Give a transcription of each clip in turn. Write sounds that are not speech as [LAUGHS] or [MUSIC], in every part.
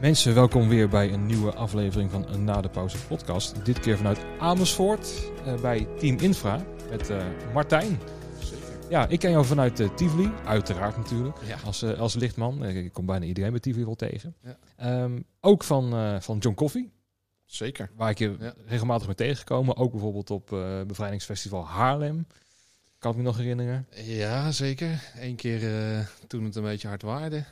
Mensen, welkom weer bij een nieuwe aflevering van een Na de Pauze podcast. Dit keer vanuit Amersfoort eh, bij Team Infra met eh, Martijn. Zeker. Ja, ik ken jou vanuit uh, Tivoli, uiteraard natuurlijk, Ja. als, eh, als lichtman. Eh, ik kom bijna iedereen bij Tivoli wel tegen. Ja. Ehm, ook van, eh, van John Coffee, Zeker. waar ik je Ja. regelmatig mee tegengekomen. Ook bijvoorbeeld op eh Bevrijdingsfestival Haarlem. Kan ik me nog herinneren. Ja, zeker. Eén keer eh, toen het een beetje hard waarde.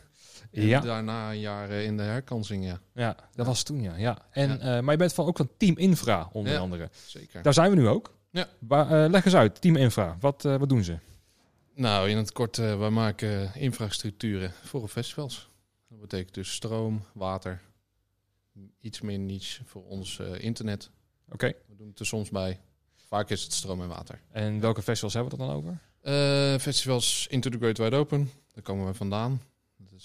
En Ja. daarna een jaar eh, in de herkansing, ja. Ja, dat Ja. was toen, ja. ja. En, Ja. eh, maar je bent van, ook van Team Infra, onder andere. Zeker. Daar zijn we nu ook. Ja. Waar, eh, leg eens uit, Team Infra. Wat, wat doen ze? Nou, in het kort, wij maken infrastructuren voor festivals. Dat betekent dus stroom, water, iets meer niche voor ons internet. Oké. We doen het er soms bij. Vaak is het stroom en water. En welke festivals hebben we het dan over? Festivals Into the Great Wide Open, daar komen we vandaan.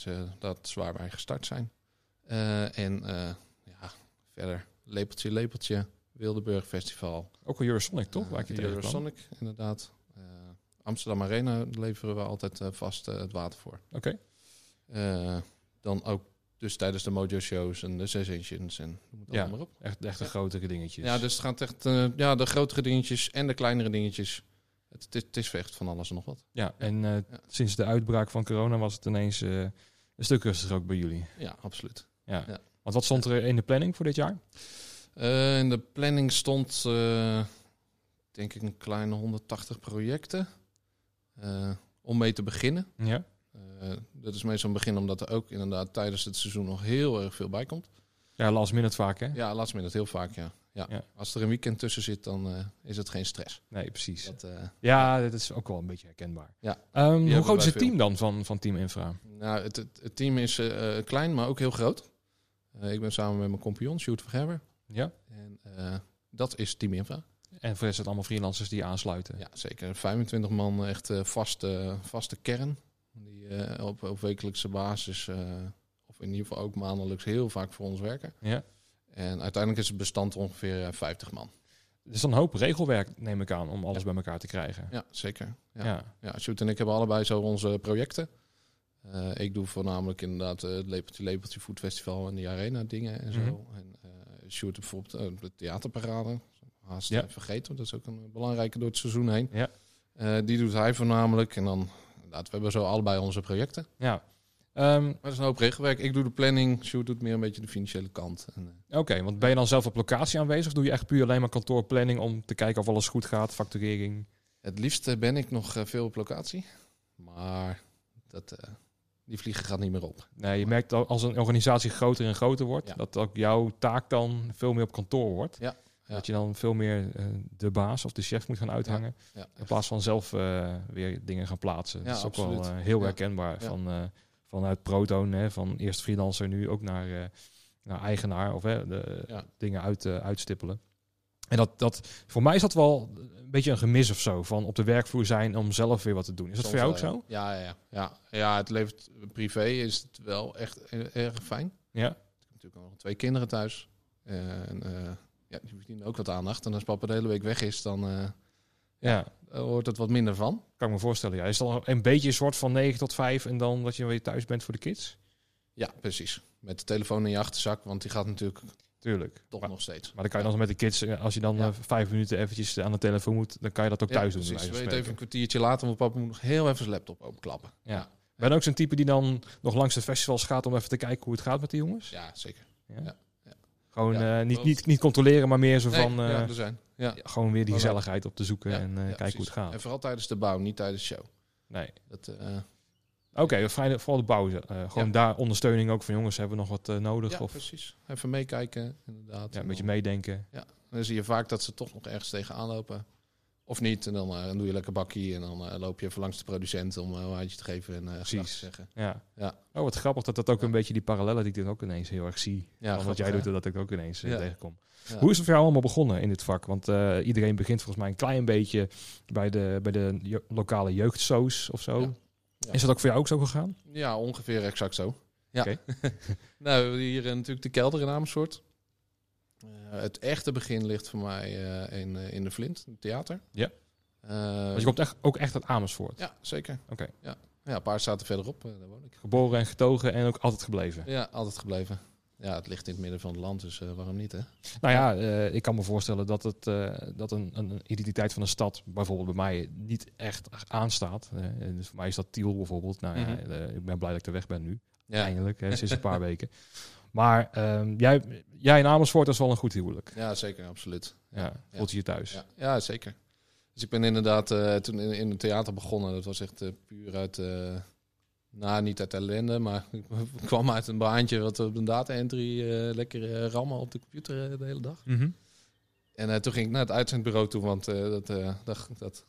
Eh, dat is waar wij gestart zijn. Eh, en eh, ja, verder Lepeltje, Lepeltje, Wildeburg Festival. Ook een Eurosonic, toch? Eh, Waar ik je. Eurosonic, inderdaad. Eh, Amsterdam Arena leveren we altijd vast het water voor. Oké. Dan ook dus tijdens de Mojo Shows en de Sensations en noem het Ja. allemaal maar op. Echt, echt de grotere dingetjes. Ja, dus het gaat echt ja, de grotere dingetjes en de kleinere dingetjes. Het, het, is- het is vecht van alles en nog wat. Ja, en eh, sinds de uitbraak van corona was het ineens eh, een stuk rustiger ook bij jullie. Ja, absoluut. Ja. Ja. Want wat stond er in de planning voor dit jaar? Eh, in de planning stond, denk ik, een kleine 180 projecten om mee te beginnen. Ja. Dat is meestal een begin omdat er ook inderdaad tijdens het seizoen nog heel erg veel bij komt. Ja, last minute vaak, hè? Ja, laatst minute heel vaak, ja. Ja. Ja. Als er een weekend tussen zit, dan eh, is het geen stress. Nee, precies. Dat, eh, Ja, dat is ook wel een beetje herkenbaar. Ja. Ehm, hoe groot is het team dan van, van Team Infra? nou, het, het, het team is eh, klein, maar ook heel groot. Eh, ik ben samen met mijn compagnon, Sjoerd Vergerber. Ja. En eh, dat is Team Infra. En voor rest het allemaal freelancers die aansluiten. Ja, zeker. 25 man, echt eh, vaste, vaste kern. Die eh, op, op wekelijkse basis, eh, of in ieder geval ook maandelijks, heel vaak voor ons werken. Ja. En uiteindelijk is het bestand ongeveer eh, 50 man. Er is dan een hoop regelwerk, neem ik aan, om alles bij elkaar te krijgen. Ja, zeker. Ja. Ja. Ja. Sjoerd en ik hebben allebei zo onze projecten. Eh, ik doe voornamelijk inderdaad eh, het Lepeltje Lepeltje Food Festival en die arena dingen en zo. Mhm. En eh Sjoerd bijvoorbeeld eh, de theaterparade. Haast Ja. eh, vergeten, want dat is ook een belangrijke door het seizoen heen. Ja. Eh, die doet hij voornamelijk. En dan, inderdaad, we hebben zo allebei onze projecten. Ja. Ehm, Maar dat is een hoop regelwerk. Ik doe de planning, Sjoerd doet meer een beetje de financiële kant. Eh, Oké, want ben je dan zelf op locatie aanwezig? Of doe je echt puur alleen maar kantoorplanning om te kijken of alles goed gaat, facturering? het liefst eh, ben ik nog eh, veel op locatie. Maar dat, die vliegen gaat niet meer op. Nee, je merkt dat als een organisatie groter en groter wordt, Ja. dat ook jouw taak dan veel meer op kantoor wordt. Ja, ja. Dat je dan veel meer de baas of de chef moet gaan uithangen. Ja, In plaats van zelf weer dingen gaan plaatsen. Dat is ook wel heel herkenbaar. Van, vanuit Proton, hè, van eerst freelancer, nu ook naar, eh, naar eigenaar of hè, de Ja. dingen uit, eh, uitstippelen. En dat, dat, voor mij is dat wel een beetje een gemis of zo. Van op de werkvloer zijn om zelf weer wat te doen. Is dat voor jou ook zo? Ja, ja, ja. ja. het levert privé is het wel echt eh, erg fijn. Ja. Ik heb natuurlijk nog twee kinderen thuis. En eh, ja, die verdienen ook wat aandacht. En als papa de hele week weg is, dan Ja, hoort het wat minder van. kan ik me voorstellen. Ja. Is het dan een beetje een soort van 9 tot 5 en dan dat je weer thuis bent voor de kids? Ja, precies. Met de telefoon in je achterzak, want die gaat natuurlijk Tuurlijk. toch Maar, nog steeds. maar dan kan je dan met de kids, eh, als je dan Ja. eh, vijf minuten eventjes aan de telefoon moet, dan kan je dat ook Ja, thuis doen. bij precies. Weet even een kwartiertje later, want papa moet nog heel even zijn laptop openklappen. Ja. Ja, Ben ook zo'n type die dan nog langs de festivals gaat om even te kijken hoe het gaat met die jongens? ja zeker. Ja. Ja. Ja. Gewoon Ja, eh, niet, niet, niet controleren, maar meer zo Nee, van eh, ja, er zijn. Ja. ja, gewoon weer die gezelligheid op te zoeken Ja, en eh, ja, kijken precies. hoe het gaat. En vooral tijdens de bouw, niet tijdens de show. Nee. Dat, eh, Oké, vooral de bouw. eh, gewoon Ja. daar ondersteuning ook van jongens hebben we nog wat eh, nodig. ja, of precies. Even meekijken, inderdaad. ja, een En beetje meedenken. Dan zie je vaak dat ze toch nog ergens tegenaan lopen. Of niet. En dan, eh, dan doe je lekker bakkie. En dan eh, loop je even langs de producent om eh, een handje te geven en Precies. te zeggen. Ja. Ja. Oh, wat grappig dat dat ook een beetje die parallellen die ik dan ook ineens heel erg zie. Ja, van wat jij grappig, doet, dat ik ook ineens tegenkom. Ja. Hoe is het voor jou allemaal begonnen in dit vak? Want iedereen begint volgens mij een klein beetje bij de, bij de je- lokale jeugdsoos of zo. Ja. Ja. Is dat ook voor jou ook zo gegaan? Ja, ongeveer exact zo. Ja. Oké. [LAUGHS] nou, hier natuurlijk de kelder in Amersfoort. Eh, het echte begin ligt voor mij eh, in, eh, in de Flint, het theater. Ja. Want je komt echt, ook echt uit Amersfoort. Ja, zeker. Oké. Ja. ja, een paar staten verderop, daar woon ik. Geboren en getogen en ook altijd gebleven. Ja, altijd gebleven. ja, het ligt in het midden van het land, dus waarom niet, hè? Nou ja, ik kan me voorstellen dat, het, dat een, een identiteit van een stad, bijvoorbeeld bij mij, niet echt aanstaat. Dus voor mij is dat Tiel bijvoorbeeld. Nou ja, Mhm. ik ben blij dat ik er weg ben nu. Ja, Eindelijk, hè, sinds een paar [LAUGHS] weken. Maar ehm, jij, jij in Amersfoort is wel een goed huwelijk. ja zeker, absoluut. Ja, voelt je je thuis. Ja, ja zeker. Dus ik ben inderdaad eh, toen in, in het theater begonnen. Dat was echt eh, puur uit, nou niet uit ellende, maar ik [LAUGHS] kwam uit een baantje wat op een data entry eh, lekker rammen op de computer de hele dag. Mhm. En toen ging ik naar het uitzendbureau toe, want dat, dat, dat,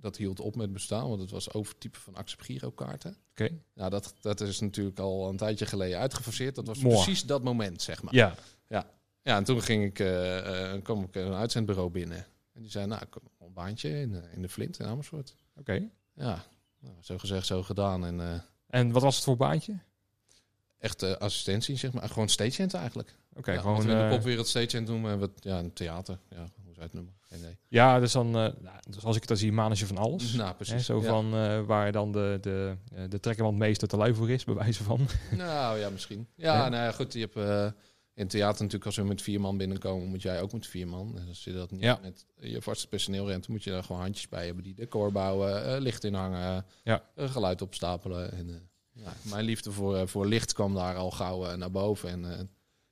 dat hield op met bestaan, want het was overtypen van Accept girokaarten. Oké. Nou, dat, dat is natuurlijk al een tijdje geleden uitgefaseerd. Dat was precies dat moment, zeg maar. Ja, Ja, en toen ging ik, eh, kwam ik een uitzendbureau binnen. En die zei, nou, een baantje in, eh, in de Flint in Amersfoort. oké. Ja, nou, zo gezegd, zo gedaan. En En wat was het voor baantje? echt assistentie, zeg maar. Gewoon stagehand eigenlijk. Oké, ja, wat gewoon... we in de eh, popwereld stagehand noemen. Wat, ja, een theater. Ja, hoe zou het noemen? Geen idee. ja, dus dan, eh, nou, dus als ik het dan zie, manager van alles. [LAUGHS] Nou, Hè, precies. zo ja. van eh, waar dan de, de, eh, de trekkerwandmeester te lui voor is, bij wijze van. [LAUGHS] Nou ja, misschien. Ja, Ja. nou ja, goed. Je hebt eh, in theater natuurlijk, als we met vier man binnenkomen, moet jij ook met vier man. En als je dat niet Ja. met je vaste personeel rent, moet je daar gewoon handjes bij hebben die decor bouwen, eh, licht inhangen, Ja. eh, geluid opstapelen. En, eh, ja, mijn liefde voor, eh, voor licht kwam daar al gauw eh, naar boven. En eh,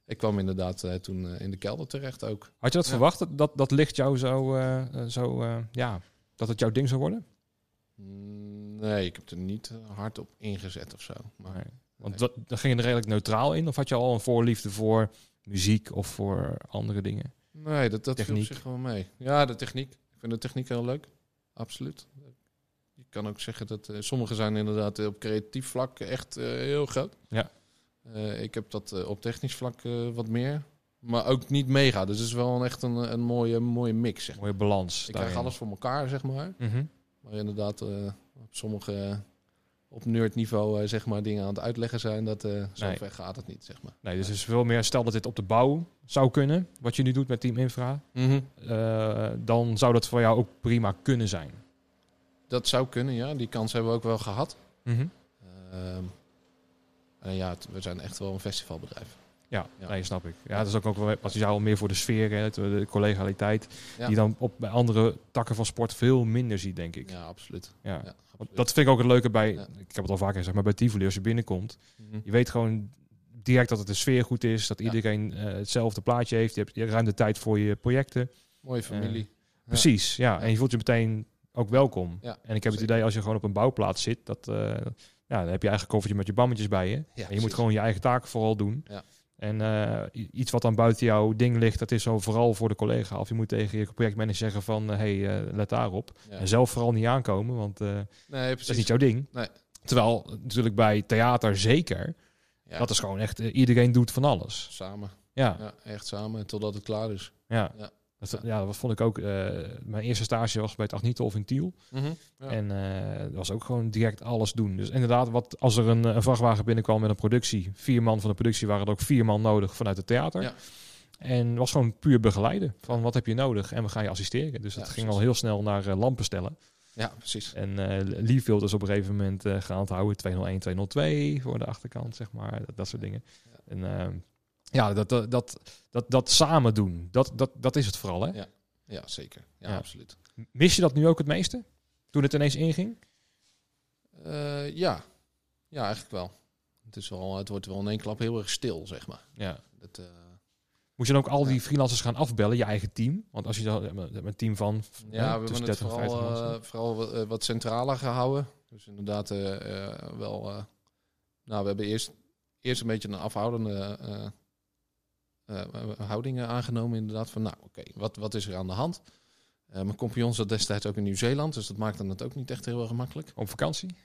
ik kwam inderdaad eh, toen eh, in de kelder terecht ook. Had je dat Ja. verwacht, dat- dat, dat licht jou zo, eh, eh, zo eh, ja, dat het jouw ding zou worden? Mm, Nee, ik heb er niet hard op ingezet of zo. Maar, Nee. Want nee. dat, dan ging je er redelijk neutraal in? Of had je al een voorliefde voor muziek of voor andere dingen? Nee, dat, dat viel op Techniek. zich wel mee. Ja, de techniek. Ik vind de techniek heel leuk. Absoluut. Je kan ook zeggen dat eh, sommige zijn inderdaad op creatief vlak echt eh, heel groot. Ja. Eh, ik heb dat eh, op technisch vlak eh, wat meer. Maar ook niet mega. Dus het is wel een, echt een, een mooie, mooie mix. Zeg. maar. Mooie balans. Ik krijg alles voor elkaar, zeg maar. Mhm. Maar inderdaad, op sommige op nerdniveau eh, zeg maar, dingen aan het uitleggen zijn. Dat, zo Nee. ver gaat het niet, zeg maar. Nee, dus het is veel meer, stel dat dit op de bouw zou kunnen, wat je nu doet met Team Infra, Mhm. dan zou dat voor jou ook prima kunnen zijn. Dat zou kunnen, ja. Die kans hebben we ook wel gehad. En ja, het- we zijn echt wel een festivalbedrijf. Ja, Ja. Nee, snap ik. Ja, dat is ook, ook wel wat je zou al meer voor de sfeer, hè, de collegialiteit, Ja. die dan op bij andere takken van sport veel minder ziet, denk ik. Ja, absoluut. Ja. Ja, Want absoluut. dat vind ik ook het leuke bij, Ja. ik heb het al vaker gezegd, maar bij Tivoli, als je binnenkomt, Mhm. je weet gewoon direct dat het de sfeer goed is, dat Ja. iedereen eh, hetzelfde plaatje heeft, je hebt, je hebt ruim de tijd voor je projecten. Mooie familie. Ja. Precies, ja. En je voelt je meteen ook welkom. Ja, en ik heb het idee als je gewoon op een bouwplaats zit, dat, eh, ja, dan heb je eigen koffertje met je bammetjes bij je. Ja, en je precies. moet gewoon je eigen taken vooral doen. Ja. En eh, iets wat dan buiten jouw ding ligt, dat is zo vooral voor de collega. Of je moet tegen je projectmanager zeggen van, hé, hey, eh, let daarop. Ja. En zelf vooral niet aankomen, want eh, Nee, dat is niet jouw ding. Nee. Terwijl natuurlijk bij theater zeker, Ja, dat is gewoon echt, eh, iedereen doet van alles. samen. Ja, Ja, echt samen, totdat het klaar is. ja. Ja. Dat, ja, dat vond ik ook. eh, mijn eerste stage was bij het Agnitolf in Tiel. Mhm. Ja. En eh, dat was ook gewoon direct alles doen. Dus inderdaad, wat, als er een, een vrachtwagen binnenkwam met een productie, vier man van de productie waren er ook vier man nodig vanuit het theater. Ja. En was gewoon puur begeleiden van wat heb je nodig en we gaan je assisteren. Dus Ja, dat ging precies. al heel snel naar eh, lampen stellen. ja, precies. En eh Leafield is op een gegeven moment gaan houden 201, 202 voor de achterkant, zeg maar. Dat, dat soort dingen. En eh, ja, dat, dat, dat, dat, dat samen doen, dat, dat, dat is het vooral. Hè? Ja. Ja, zeker. Ja, Ja. absoluut. Mis je dat nu ook het meeste? Toen het ineens inging? Eh, ja. ja, eigenlijk wel. Het, is wel. het wordt wel in één klap heel erg stil, zeg maar. Ja. Dat, eh, Moet je dan ook al die freelancers gaan afbellen, je eigen team? Want als je dan met een team van Ja, hè, we hebben het 30 en vooral, 50 mensen. eh, vooral wat, wat centraler gehouden. Dus inderdaad wel... nou, we hebben eerst, eerst een beetje een afhoudende eh, houding eh, aangenomen. Inderdaad van, nou oké, wat, wat is er aan de hand? Eh, mijn compagnon zat destijds ook in Nieuw-Zeeland. Dus dat maakte het ook niet echt heel erg gemakkelijk. Op vakantie?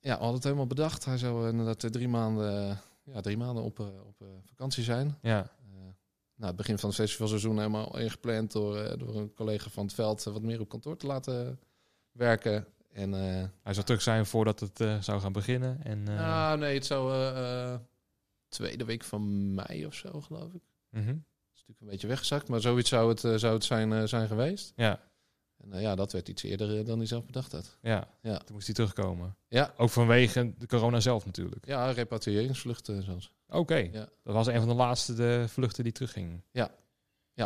Ja, we hadden het helemaal bedacht. Hij zou inderdaad eh, drie maanden, ja, drie maanden op, op vakantie zijn. Ja. Nou, het begin van het festivalseizoen helemaal ingepland door, door een collega van het veld wat meer op kantoor te laten werken. En, Hij zou terug zijn voordat het zou gaan beginnen. En, eh, nou, nee, het zou tweede week van mei of zo, geloof ik. Het is natuurlijk een beetje weggezakt, maar zoiets zou het, eh, zou het zijn, eh, zijn geweest. Ja. En eh, ja, dat werd iets eerder dan hij zelf bedacht had. Ja, Ja. toen moest hij terugkomen. Ja, Ook vanwege de corona zelf natuurlijk. ja repatriëringsvluchten zelfs. Oké, Ja. dat was een van de laatste de vluchten die teruggingen. Ja,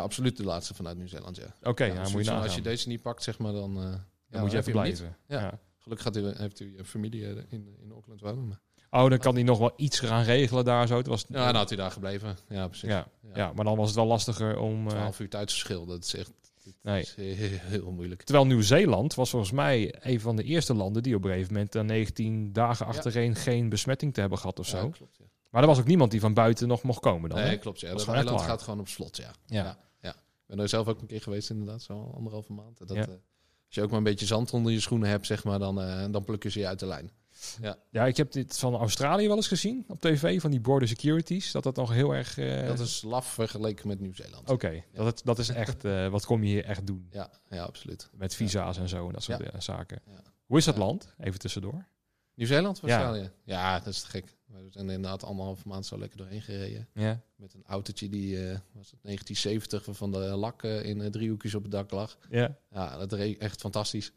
absoluut de laatste vanuit Nieuw-Zeeland, ja. Oké, Ja, ja, moet je zo, nagaan. als je deze niet pakt, zeg maar, dan... dan ja, moet je even blijven. Ja. Ja. Gelukkig gaat u, heeft u familie in, in Auckland wonen. Oh, dan kan hij nog wel iets gaan regelen daar zo. Het was, Ja, dan had hij daar gebleven. Ja, precies. ja, Ja. ja, maar dan was het wel lastiger om... eh, 12 uur tijdsverschil, dat is echt dat Nee. is heel, moeilijk. Terwijl Nieuw-Zeeland was volgens mij een van de eerste landen die op een gegeven moment dan 19 dagen Ja. achtereen geen besmetting te hebben gehad of zo. Ja, klopt, ja. Maar er was ook niemand die van buiten nog mocht komen dan. Nee, hè? klopt. Ja. Dat eiland gaat gewoon op slot, ja. Ja. Ja, ja. Ik ben er zelf ook een keer geweest, inderdaad, zo anderhalve maand. Dat, Ja. eh, als je ook maar een beetje zand onder je schoenen hebt, zeg maar, dan, eh, dan plukken ze je uit de lijn. Ja, ik heb dit van Australië wel eens gezien op tv, van die border securities. Dat dat nog heel erg... eh, Dat is laf vergeleken met Nieuw-Zeeland. Oké, dat, dat is echt... eh, wat kom je hier echt doen? Ja, ja, absoluut. Met visa's en zo en dat soort Ja. eh, zaken. Ja. Hoe is dat Ja. land? Even tussendoor. Nieuw-Zeeland of Ja. Australië? Ja. dat is te gek. We zijn inderdaad anderhalve maand zo lekker doorheen gereden. Ja. Met een autootje die, was het 1970, waarvan de lak in eh, driehoekjes op het dak lag. Ja. Ja, dat reed echt fantastisch.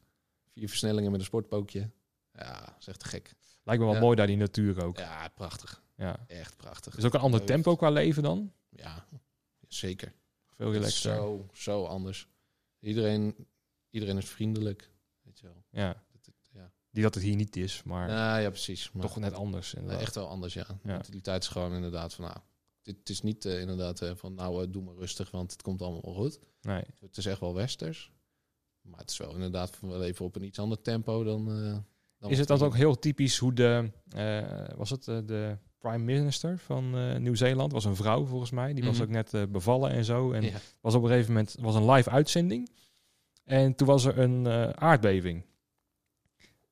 Vier versnellingen met een sportpookje. Ja, is echt te gek. Lijkt me wel Ja. mooi daar die natuur ook. Ja, prachtig. Ja. Echt prachtig. Is het ook een ander Leuk. tempo qua leven dan? Ja, zeker. Veel relaxer. Zo, zo anders. Iedereen, iedereen is vriendelijk. Weet je wel. Ja. Dat- dat- ja. Die dat het hier niet is, maar Nou, ja, precies. Maar toch net anders. inderdaad. echt wel anders, ja. De Ja. mentaliteit is gewoon inderdaad van, nou, dit het is niet eh, inderdaad eh, van, nou, eh, doe maar rustig, want het komt allemaal wel goed. Nee. Het is echt wel westers. Maar het is wel inderdaad van wel even op een iets ander tempo dan... Is het dan ook heel typisch hoe de, eh, was het eh, de prime minister van eh, Nieuw-Zeeland, was een vrouw volgens mij, die was Mhm. ook net bevallen en zo. En Ja. was op een gegeven moment was een live uitzending. En toen was er een aardbeving.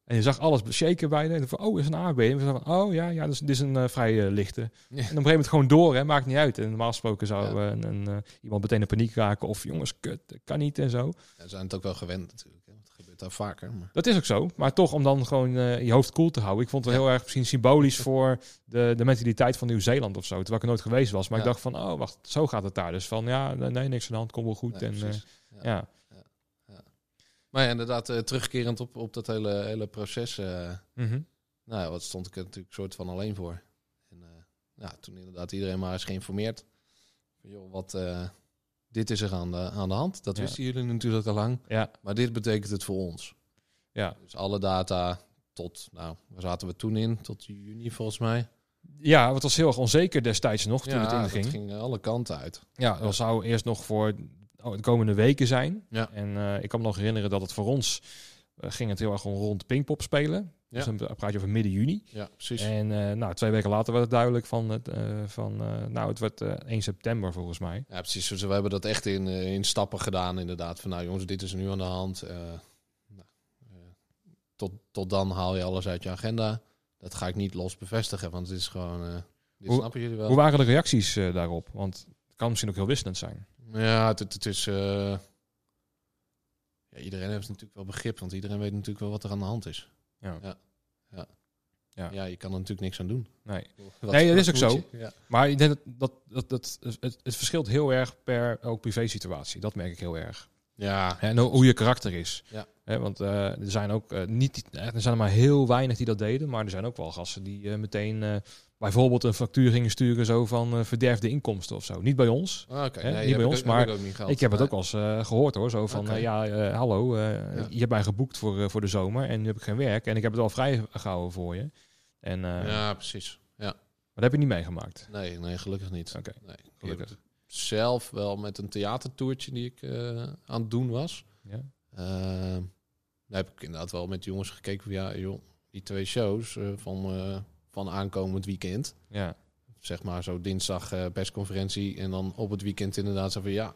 En je zag alles shaken bij de. En van, oh, is een aardbeving. En we van, oh ja, ja, dus dit is een eh, vrij lichte. Ja. En op een gegeven moment gewoon door, hè, maakt niet uit. En normaal gesproken zou Ja. een, een, iemand meteen in paniek raken of jongens, kut, dat kan niet en zo. Ja, ze zijn het ook wel gewend natuurlijk. Gebeurt daar vaker. Maar... Dat is ook zo. Maar toch om dan gewoon eh, je hoofd koel te houden. Ik vond het Ja. heel erg misschien symbolisch voor de, de mentaliteit van Nieuw-Zeeland of zo. Terwijl ik er nooit geweest was. Maar ik dacht van, oh wacht, zo gaat het daar. Dus van, ja, nee, niks aan de hand, komt wel goed. Nee, en, eh, ja. Maar ja, inderdaad, eh, terugkerend op, op dat hele, hele proces. eh, Mhm. nou ja, wat stond ik er natuurlijk soort van alleen voor. En eh, ja, toen inderdaad iedereen maar eens geïnformeerd. Joh, wat, eh, dit is er aan de, aan de hand. Dat Ja. wisten jullie natuurlijk al lang. ja, Maar dit betekent het voor ons. ja. Dus alle data tot, nou, waar zaten we toen in? Tot juni volgens mij. ja, het was heel erg onzeker destijds nog toen het dat inging. ging alle kanten uit. Ja, dat zou eerst nog voor oh, de komende weken zijn. Ja. En eh, ik kan me nog herinneren dat het voor ons eh, ging het heel erg gewoon rond Pinkpop spelen. Ja. Dus dan praat je over midden juni. Ja, precies. En eh, nou, twee weken later werd het duidelijk van, het, eh, van eh, nou, het eh 1 september volgens mij. Ja, precies. Dus we hebben dat echt in, in stappen gedaan, inderdaad. Van nou jongens, dit is nu aan de hand. Nou, tot, tot dan haal je alles uit je agenda. Dat ga ik niet los bevestigen, want het is gewoon... dit Hoe- snappen jullie wel. Hoe waren de reacties daarop? Want het kan misschien ook heel wisselend zijn. Ja, het, het, het is... ja, iedereen heeft natuurlijk wel begrip, want iedereen weet natuurlijk wel wat er aan de hand is. Ja. Ja, ja. Ja. ja je kan er natuurlijk niks aan doen. Nee. Wat- Nee, dat is ook zo. Ja. Maar ik denk dat, dat, dat, dat het, het verschilt heel erg per ook privé-situatie. Dat merk ik heel erg. Ja, En hoe hoe je karakter is. Ja. Hè, want eh, er zijn ook eh, niet, er zijn er maar heel weinig die dat deden. Maar er zijn ook wel gasten die eh, meteen eh, bijvoorbeeld een factuur gingen sturen zo van eh, verderfde inkomsten of zo. Niet bij ons. Ah, oké. Hè, Nee, niet bij ons, ook- maar heb ik heb het ook al eens eh, gehoord hoor. Zo van, eh, ja, hallo, Ja. je hebt mij geboekt voor, voor de zomer en nu heb ik geen werk. En ik heb het al vrijgehouden voor je. En, Ja, precies. Ja. Maar dat heb je niet meegemaakt. Nee, nee, gelukkig niet. Oké, Nee, gelukkig. zelf wel met een theatertoertje die ik aan het doen was. Ja. Daar heb ik inderdaad wel met de jongens gekeken van ja, joh, die twee shows van, van aankomend weekend. Ja. Zeg maar zo dinsdag eh, persconferentie en dan op het weekend inderdaad zo van ja,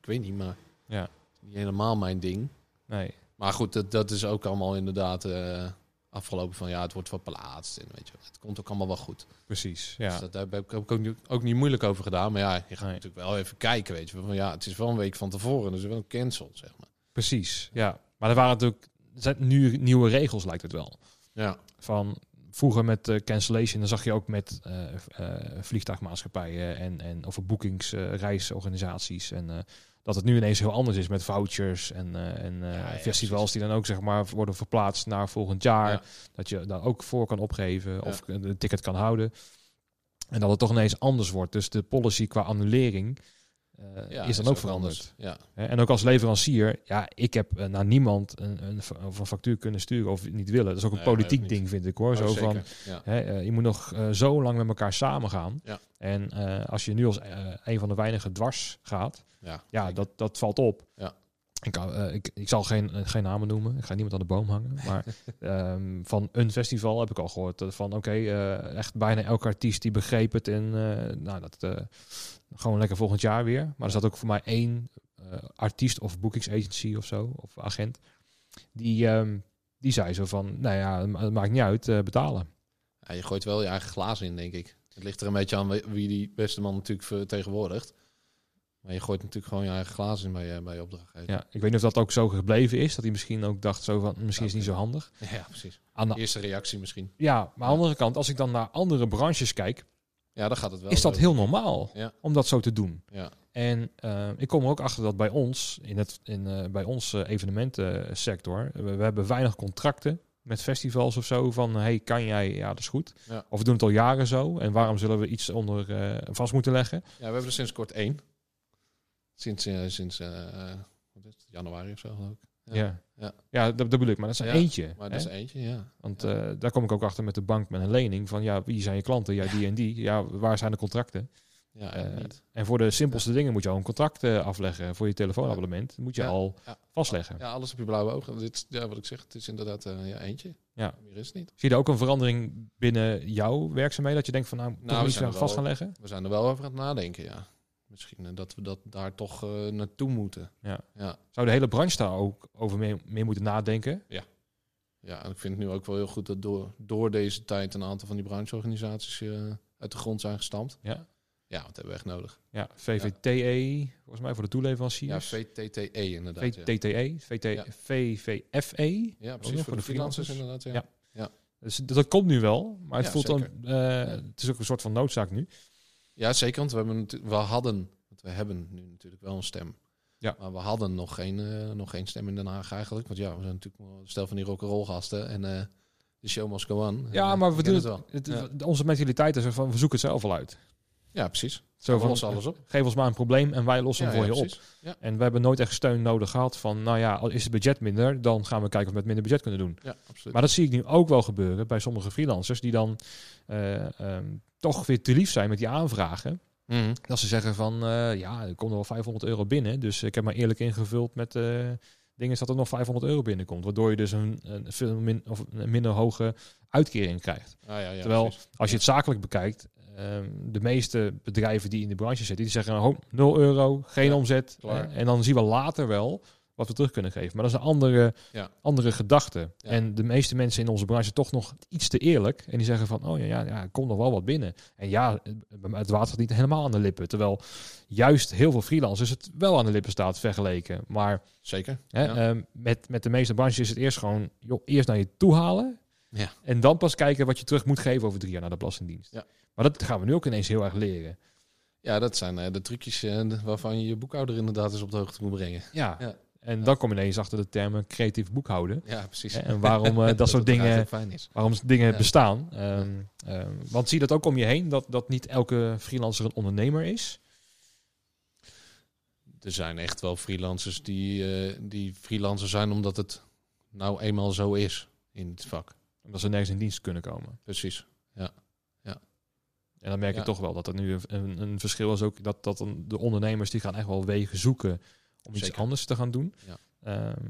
ik weet niet, maar Ja. niet helemaal mijn ding. Nee. Maar goed, dat, dat is ook allemaal inderdaad eh, afgelopen van ja, het wordt verplaatst en weet je, het komt ook allemaal wel goed. Precies. Dus Ja. dat, daar heb ik ook niet, ook niet moeilijk over gedaan. Maar ja, je gaat Nee. natuurlijk wel even kijken, weet je. Van ja, het is wel een week van tevoren, dus wel een cancel, zeg maar. Precies. Ja. Maar er waren natuurlijk er zijn nu nieuwe regels, lijkt het wel. Ja, Van vroeger met eh, cancellation, dan zag je ook met eh, eh, vliegtuigmaatschappijen en, en over boekings, eh, reisorganisaties. En Dat het nu ineens heel anders is met vouchers en, en Ja, ja, festivals die dan ook zeg maar worden verplaatst naar volgend jaar. Ja. Dat je daar ook voor kan opgeven of een ticket kan houden. En dat het toch ineens anders wordt. Dus de policy qua annulering Ja, is dan ook veranderd. Ja, En ook als leverancier, ja, ik heb eh, naar niemand een, een, fa- of een factuur kunnen sturen of niet willen. Dat is ook een Nee, politiek ding, vind ik hoor. Oh, Zo zeker. van, Ja. hè, eh, je moet nog eh, zo lang met elkaar samengaan. Ja. En eh, als je nu als eh, een van de weinigen dwars gaat, Ja, ja, dat, dat valt op. Ja. Ik, eh, ik, ik zal geen, eh, geen namen noemen. Ik ga niemand aan de boom hangen. Maar [LAUGHS] ehm, van een festival heb ik al gehoord dat van oké, eh, echt bijna elke artiest die begreep het. En eh, nou, dat eh, gewoon lekker volgend jaar weer. Maar er zat ook voor mij één eh, artiest of boekingsagency of zo, of agent. Die, ehm, die zei zo van, nou ja, het ma- het maakt niet uit, eh, betalen. Ja, je gooit wel je eigen glazen in, denk ik. Het ligt er een beetje aan wie die beste man natuurlijk vertegenwoordigt. Maar je gooit natuurlijk gewoon je eigen glazen in bij je, bij je opdrachtgever. Ja, ik weet niet of dat ook zo gebleven is. Dat hij misschien ook dacht zo van, misschien is het niet zo handig. Ja, precies. Aan de, Eerste reactie misschien. ja, maar aan de andere kant, als ik dan naar andere branches kijk, Ja, dan gaat het wel. is dat heel normaal Ja. om dat zo te doen. Ja, En eh, ik kom er ook achter dat bij ons, in het, in, eh, bij ons eh, evenementensector, we, we hebben weinig contracten met festivals of zo. Van hey, kan jij? Ja, dat is goed. Ja. Of we doen het al jaren zo. En waarom zullen we iets onder vast moeten leggen? ja we hebben er sinds kort één. Sinds, eh, sinds eh, wat is het? januari of zo, geloof ik. Ja, Ja. ja. dat, dat bedoel ik. Maar dat is er Ja, eentje. Maar hè? dat is eentje, ja. Want Ja. eh, daar kom ik ook achter met de bank met een lening. Van ja, wie zijn je klanten? Ja, die en die. Ja, waar zijn de contracten? Ja. En voor de simpelste dingen moet je al een contract afleggen. Voor je telefoonabonnement moet je Ja. al vastleggen. Ja, alles op je blauwe ogen. Dit, ja, wat ik zeg, het is inderdaad eh, ja, eentje. Ja. Meer is het niet. Zie je daar ook een verandering binnen jouw werkzaamheden? Dat je denkt van nou, Nou, we zijn er vast gaan leggen? We zijn er wel over aan het nadenken, ja. Misschien eh, dat we dat daar toch eh, naartoe moeten. Ja. Ja. Zou de hele branche daar ook over meer moeten nadenken? ja, en ik vind het nu ook wel heel goed dat door, door deze tijd een aantal van die brancheorganisaties eh, uit de grond zijn gestampt. Ja. Ja, dat hebben we echt nodig. Ja, VVTE, volgens mij voor de Ja, toeleveranciers. VTTE inderdaad. Ja, VTTE, VT, Ja. VVFE. ja nog precies. Voor, de freelancers, inderdaad. Ja. Ja. Dus dat, komt nu wel, maar het Ja, voelt dan, eh, het is ook een soort van noodzaak nu. Ja, zeker. Want we, hebben we hadden, want we hebben nu natuurlijk wel een stem. Ja. Maar we hadden nog geen, eh, nog geen stem in Den Haag eigenlijk. Want ja, we zijn natuurlijk stel van die rock'n'roll gasten. En eh de show must go on. Ja, En, maar we doen het wel. het- Onze mentaliteit is van, we zoeken het zelf wel uit. Ja, precies. Zo van, lossen alles op. geef ons maar een probleem en wij lossen Ja, hem voor ja, je op. Ja, En we hebben nooit echt steun nodig gehad van, nou ja, al is het budget minder, dan gaan we kijken of we met minder budget kunnen doen. ja, absoluut. Maar dat zie ik nu ook wel gebeuren bij sommige freelancers die dan eh, ehm, toch weer te lief zijn met die aanvragen. Mhm. Dat ze zeggen van, eh, ja, er komt er wel 500 euro binnen, dus ik heb maar eerlijk ingevuld met eh dingen dat er nog 500 euro binnenkomt. Waardoor je dus een, een, veel min, of een minder hoge uitkering krijgt. Ah, ja, ja, Terwijl, precies. als je het zakelijk bekijkt, ehm, de meeste bedrijven die in de branche zitten, die zeggen oh, 0 euro, geen Ja, omzet. klaar. en dan zien we later wel wat we terug kunnen geven. Maar dat is een andere, Ja. andere gedachte. Ja. En de meeste mensen in onze branche toch nog iets te eerlijk. En die zeggen van, oh ja, ja, ja er komt nog wel wat binnen. En ja, het- water staat niet helemaal aan de lippen. Terwijl juist heel veel freelancers het wel aan de lippen staat vergeleken. Maar Zeker. hè, ja. ehm, met, met de meeste branches is het eerst gewoon, joh, eerst naar je toe halen. Ja. En dan pas kijken wat je terug moet geven over drie jaar naar de Belastingdienst. Ja. Maar dat gaan we nu ook ineens heel erg leren. ja, dat zijn eh, de trucjes eh, waarvan je je boekhouder inderdaad eens op de hoogte moet brengen. Ja. Ja. En dan kom je ineens achter de termen creatief boekhouden. Ja, precies. En waarom eh, [LAUGHS] dat soort dingen, waarom dingen Ja. bestaan. Ehm, ehm, want zie je dat ook om je heen, dat, dat niet elke freelancer een ondernemer is? Er zijn echt wel freelancers die, die freelancer zijn omdat het nou eenmaal zo is in het vak. Omdat ze nergens in dienst kunnen komen. Precies. En dan merk je Ja. toch wel dat er nu een, een, verschil is ook dat, dat de ondernemers die gaan echt wel wegen zoeken om iets anders te gaan doen. Ja. Ehm,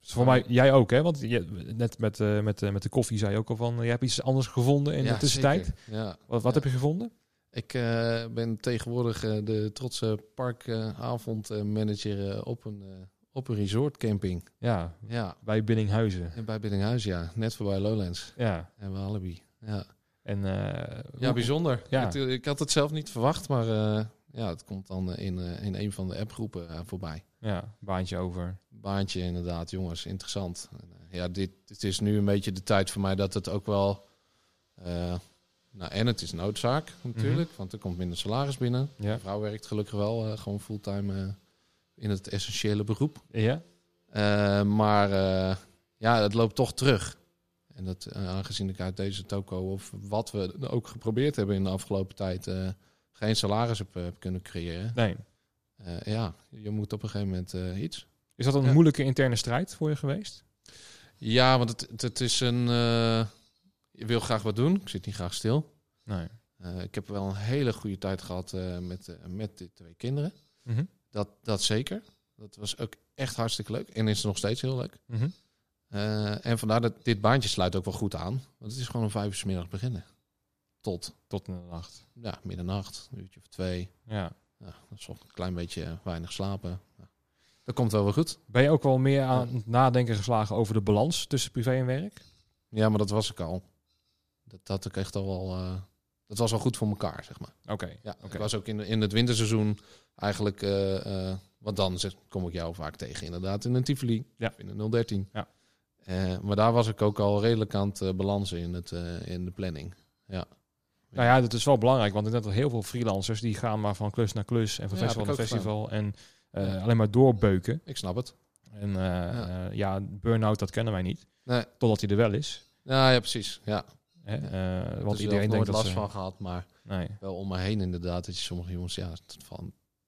dus voor mij, jij ook, hè? Want je, net met, eh, met, eh, met de koffie zei je ook al van, je hebt iets anders gevonden in Ja, de tussentijd. Ja. Wat, wat Ja. heb je gevonden? Ik eh, ben tegenwoordig eh, de trotse parkavondmanager eh, op, een, eh, op een resortcamping. Ja, Ja, bij Biddinghuizen. en bij Biddinghuis, ja. Net voorbij Lowlands Ja, en Walibi. Ja, en... eh, ja bijzonder. Ja. Ik, ik had het zelf niet verwacht, maar eh, ja, het komt dan in, eh, in een van de appgroepen voorbij. Ja, baantje over. baantje inderdaad, jongens, interessant. Ja, dit, het is nu een beetje de tijd voor mij dat het ook wel... nou, en het is noodzaak natuurlijk, want er komt minder salaris binnen. Ja. Mijn vrouw werkt gelukkig wel gewoon fulltime in het essentiële beroep. Ja? Eh, maar eh, ja, het loopt toch terug. En dat, eh, aangezien ik uit deze toko, of wat we ook geprobeerd hebben in de afgelopen tijd, geen salaris heb, heb kunnen creëren. Nee. Ja, je moet op een gegeven moment iets. Is dat een Ja. moeilijke interne strijd voor je geweest? Ja, want het, het, is een. je wil graag wat doen. Ik zit niet graag stil. Nee. Ik heb wel een hele goede tijd gehad eh, met, met de twee kinderen. Mhm. Dat, dat zeker. Dat was ook echt hartstikke leuk. En is nog steeds heel leuk. Mhm. Eh, en vandaar dat dit baantje sluit ook wel goed aan. Want het is gewoon om vijf uur 's middags beginnen. Tot Tot in de nacht. ja, middernacht, een uurtje of twee. Ja. Ja, dat is toch een klein beetje weinig slapen. Ja. Dat komt wel weer goed. Ben je ook wel meer aan het nadenken geslagen over de balans tussen privé en werk? Ja, maar dat was ik al. Dat had ik echt al wel. eh, dat was al goed voor elkaar, zeg maar. Oké. Ja, Oké. ik was ook in, in het winterseizoen eigenlijk. eh, eh, want dan kom ik jou vaak tegen, inderdaad, in een Tivoli. Ja. In een 013. Ja. Eh, maar daar was ik ook al redelijk aan het balansen in, het, in de planning. Ja. Nou ja, dat is wel belangrijk, want ik denk dat heel veel freelancers die gaan maar van klus naar klus en van Ja, festival naar festival en alleen maar doorbeuken. Ik snap het. En Ja. ja, ja burn-out dat kennen wij niet, Nee. totdat hij er wel is. Ja, ja precies. Ja. Hè? Ja. Want Want iedereen denkt dat last ze... van gehad, maar Nee. wel om me heen inderdaad. Dat je sommige jongens, ja, het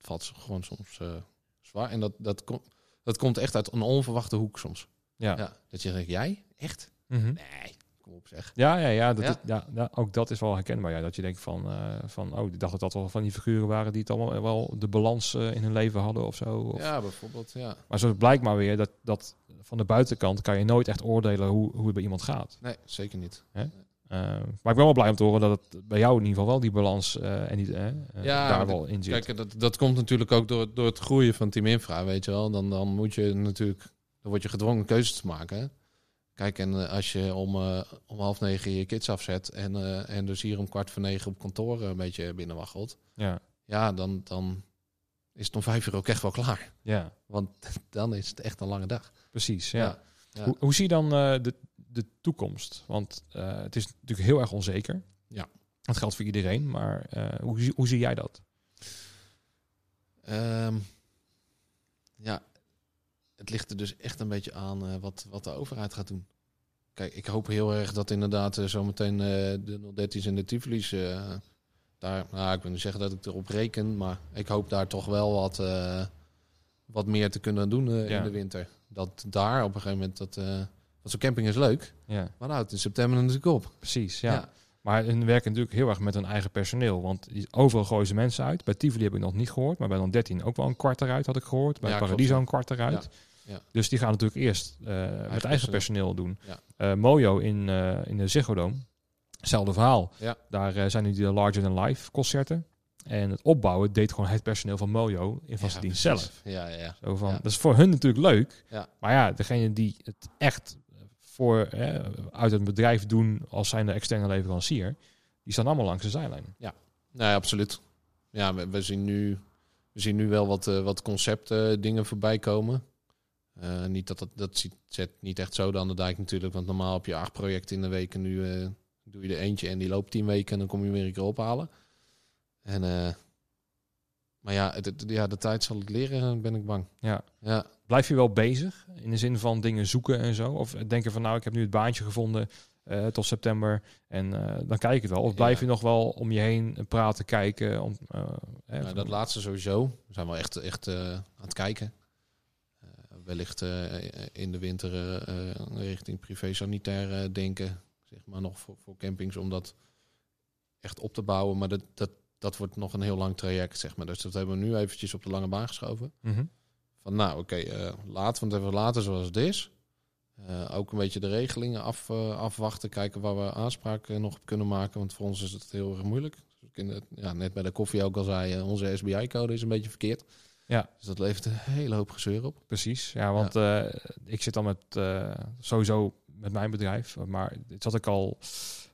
valt, gewoon soms eh, zwaar. En dat, dat, komt dat komt echt uit een onverwachte hoek soms. Ja. Ja. Dat je denkt, jij? Echt? Mhm. Nee, kom op zeg. Ja, ja, ja, dat Ja. is- ja, ja, ook dat is wel herkenbaar. Ja, dat je denkt van, eh, van, oh, ik dacht dat dat wel van die figuren waren die het allemaal wel de balans eh, in hun leven hadden of zo. Of- Ja, bijvoorbeeld, ja. Maar zo blijkt maar weer dat, dat van de buitenkant kan je nooit echt oordelen hoe, hoe het bij iemand gaat. Nee, zeker niet. Eh, maar ik ben wel blij om te horen dat het bij jou in ieder geval wel die balans eh, en die, eh, eh, Ja, daar wel in zit. Kijk, dat, dat komt natuurlijk ook door, door het groeien van Team Infra, weet je wel. Dan, dan moet je natuurlijk, dan word je gedwongen keuzes te maken. hè. Kijk, en eh, als je om, eh, om half negen je kids afzet en, eh, en dus hier om kwart voor negen op kantoor een beetje binnenwaggelt. ja, Ja, dan, dan is het om vijf uur ook echt wel klaar. ja, Want [LAUGHS] dan is het echt een lange dag. precies. Ja. Ja. Hoe, hoe zie je dan eh, de, de toekomst? Want eh, het is natuurlijk heel erg onzeker. Ja. Dat geldt voor iedereen, maar eh, hoe, zie- hoe zie jij dat? Ehm, ja, het ligt er dus echt een beetje aan eh, wat, wat de overheid gaat doen. Kijk, ik hoop heel erg dat inderdaad zometeen de 013's en de Tivoli's daar, nou, ik wil niet zeggen dat ik erop reken, maar ik hoop daar toch wel wat, wat meer te kunnen doen Ja. in de winter. Dat daar op een gegeven moment, dat, want zo'n camping is leuk, Ja, maar houdt in september natuurlijk op. precies. Ja. Maar hun werken natuurlijk heel erg met hun eigen personeel. Want die- overal gooien ze mensen uit. Bij Tivoli heb ik nog niet gehoord. Maar bij dan 13 ook wel een kwart eruit, had ik gehoord. Bij Ja, Paradiso een kwart eruit. Ja, ja. Dus die gaan natuurlijk eerst eh, met eigen personeel. personeel doen. Ja. Eh, Mojo in, eh, in de Ziggo Dome. Hetzelfde verhaal. Ja. Daar zijn nu die Larger Than Life concerten. En het opbouwen deed gewoon het personeel van Mojo in vaste dienst zelf. Ja, ja, ja. Zo van. Dat is voor hun natuurlijk leuk. Ja. Maar ja, degene die het echt voor, eh, uit het bedrijf doen als zijn de externe leverancier, die staan allemaal langs de zijlijn. Nee, absoluut. Ja, we, zien nu, we zien nu wel wat, eh, wat concepten dingen voorbij komen. Eh, niet dat, dat, dat ziet, zet niet echt zo aan de dijk natuurlijk. Want normaal heb je acht projecten in de week. En nu eh, doe je er eentje en die loopt tien weken. En dan kom je weer een keer ophalen. En, eh, maar ja, het, het- ja, de tijd zal het leren, ben ik bang. Ja. Ja, Blijf je wel bezig in de zin van dingen zoeken en zo? Of denken van nou, ik heb nu het baantje gevonden eh, tot september en eh, dan kijk ik het wel. Of blijf Ja. je nog wel om je heen praten, kijken? Om, eh, Nou, dat laatste sowieso. We zijn wel echt, echt eh, aan het kijken. Eh, wellicht eh, in de winter eh, eh, richting privé-sanitair eh, denken. Zeg maar nog voor, voor campings om dat echt op te bouwen. Maar dat, dat, dat wordt nog een heel lang traject, zeg maar. Dus dat hebben we nu eventjes op de lange baan geschoven. Mhm. Van nou, oké, eh laten we het even laten zoals het is. Eh, ook een beetje de regelingen af, eh, afwachten. Kijken waar we aanspraak eh, nog op kunnen maken. Want voor ons is het heel erg moeilijk. Dus ja, net bij de koffie ook al zei, eh, onze SBI-code is een beetje verkeerd. Ja. Dus dat levert een hele hoop gezeur op. Precies, ja, want eh, ik zit dan met eh, sowieso met mijn bedrijf, maar dit zat ik al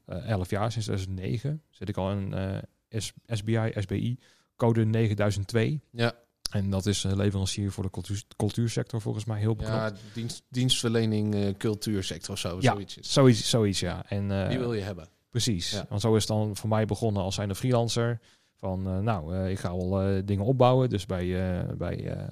eh 11 jaar, sinds 2009 zit ik al in eh, S- SBI, SBI, code 9002. Ja, En dat is een leverancier voor de cultuur, cultuursector volgens mij heel bekend. ja dienst, dienstverlening, eh, cultuursector of zo. Ja. Zoiets is. Zoiets, zoiets, ja. En, eh, Die wil je hebben. Precies. Ja. Want zo is het dan voor mij begonnen als zijnde freelancer. Van, eh, nou, eh, ik ga wel eh, dingen opbouwen. Dus bij, eh, bij eh, eh,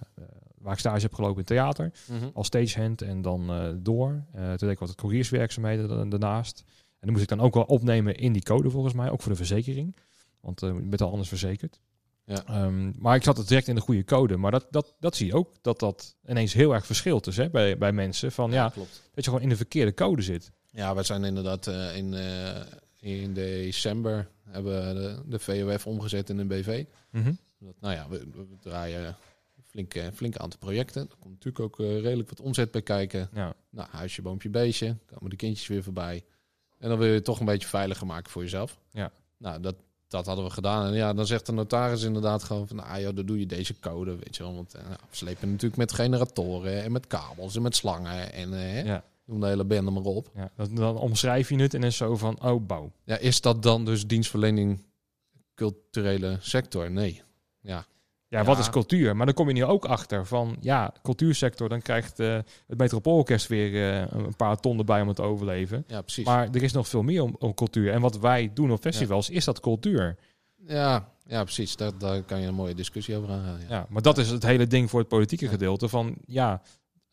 waar ik stage heb gelopen in theater. Mhm. Als stagehand en dan eh, door. Eh, toen deed ik wat courierswerkzaamheden da- daarnaast. En dan moest ik dan ook wel opnemen in die code volgens mij. Ook voor de verzekering. Want eh, je bent al anders verzekerd. Ja. Ehm, maar ik zat het direct in de goede code. Maar dat, dat, dat zie je ook. Dat dat ineens heel erg verschilt dus, hè, bij, bij mensen. Van ja, klopt. dat je gewoon in de verkeerde code zit. Ja, we zijn inderdaad eh, in, eh, in december hebben we de, de VOF omgezet in een BV. Mhm. Dat, nou ja, we, we draaien flink, flink aantal projecten. Er komt natuurlijk ook redelijk wat omzet bij kijken. Ja. Nou, huisje, boompje, beestje. Komen de kindjes weer voorbij. En dan wil je het toch een beetje veiliger maken voor jezelf. Ja. Nou, dat, dat hadden we gedaan. En ja, dan zegt de notaris inderdaad gewoon van... Ah joh, dan doe je deze code, weet je wel. Want eh, nou, we slepen natuurlijk met generatoren en met kabels en met slangen. En eh, Ja. noem de hele bende maar op. Ja. Dan, dan omschrijf je het en is zo van, oh, bouw. Ja, is dat dan dus dienstverlening culturele sector? Nee. Ja, Ja, wat is cultuur? Maar dan kom je nu ook achter van, ja, cultuursector, dan krijgt eh, het Metropoolorkest weer eh, een paar ton erbij om het te overleven. ja precies. Maar er is nog veel meer om, om cultuur. En wat wij doen op festivals, is dat cultuur. ja, ja, precies. Daar, daar kan je een mooie discussie over aangaan. Ja. Ja, maar dat is het hele ding voor het politieke gedeelte. Van ja,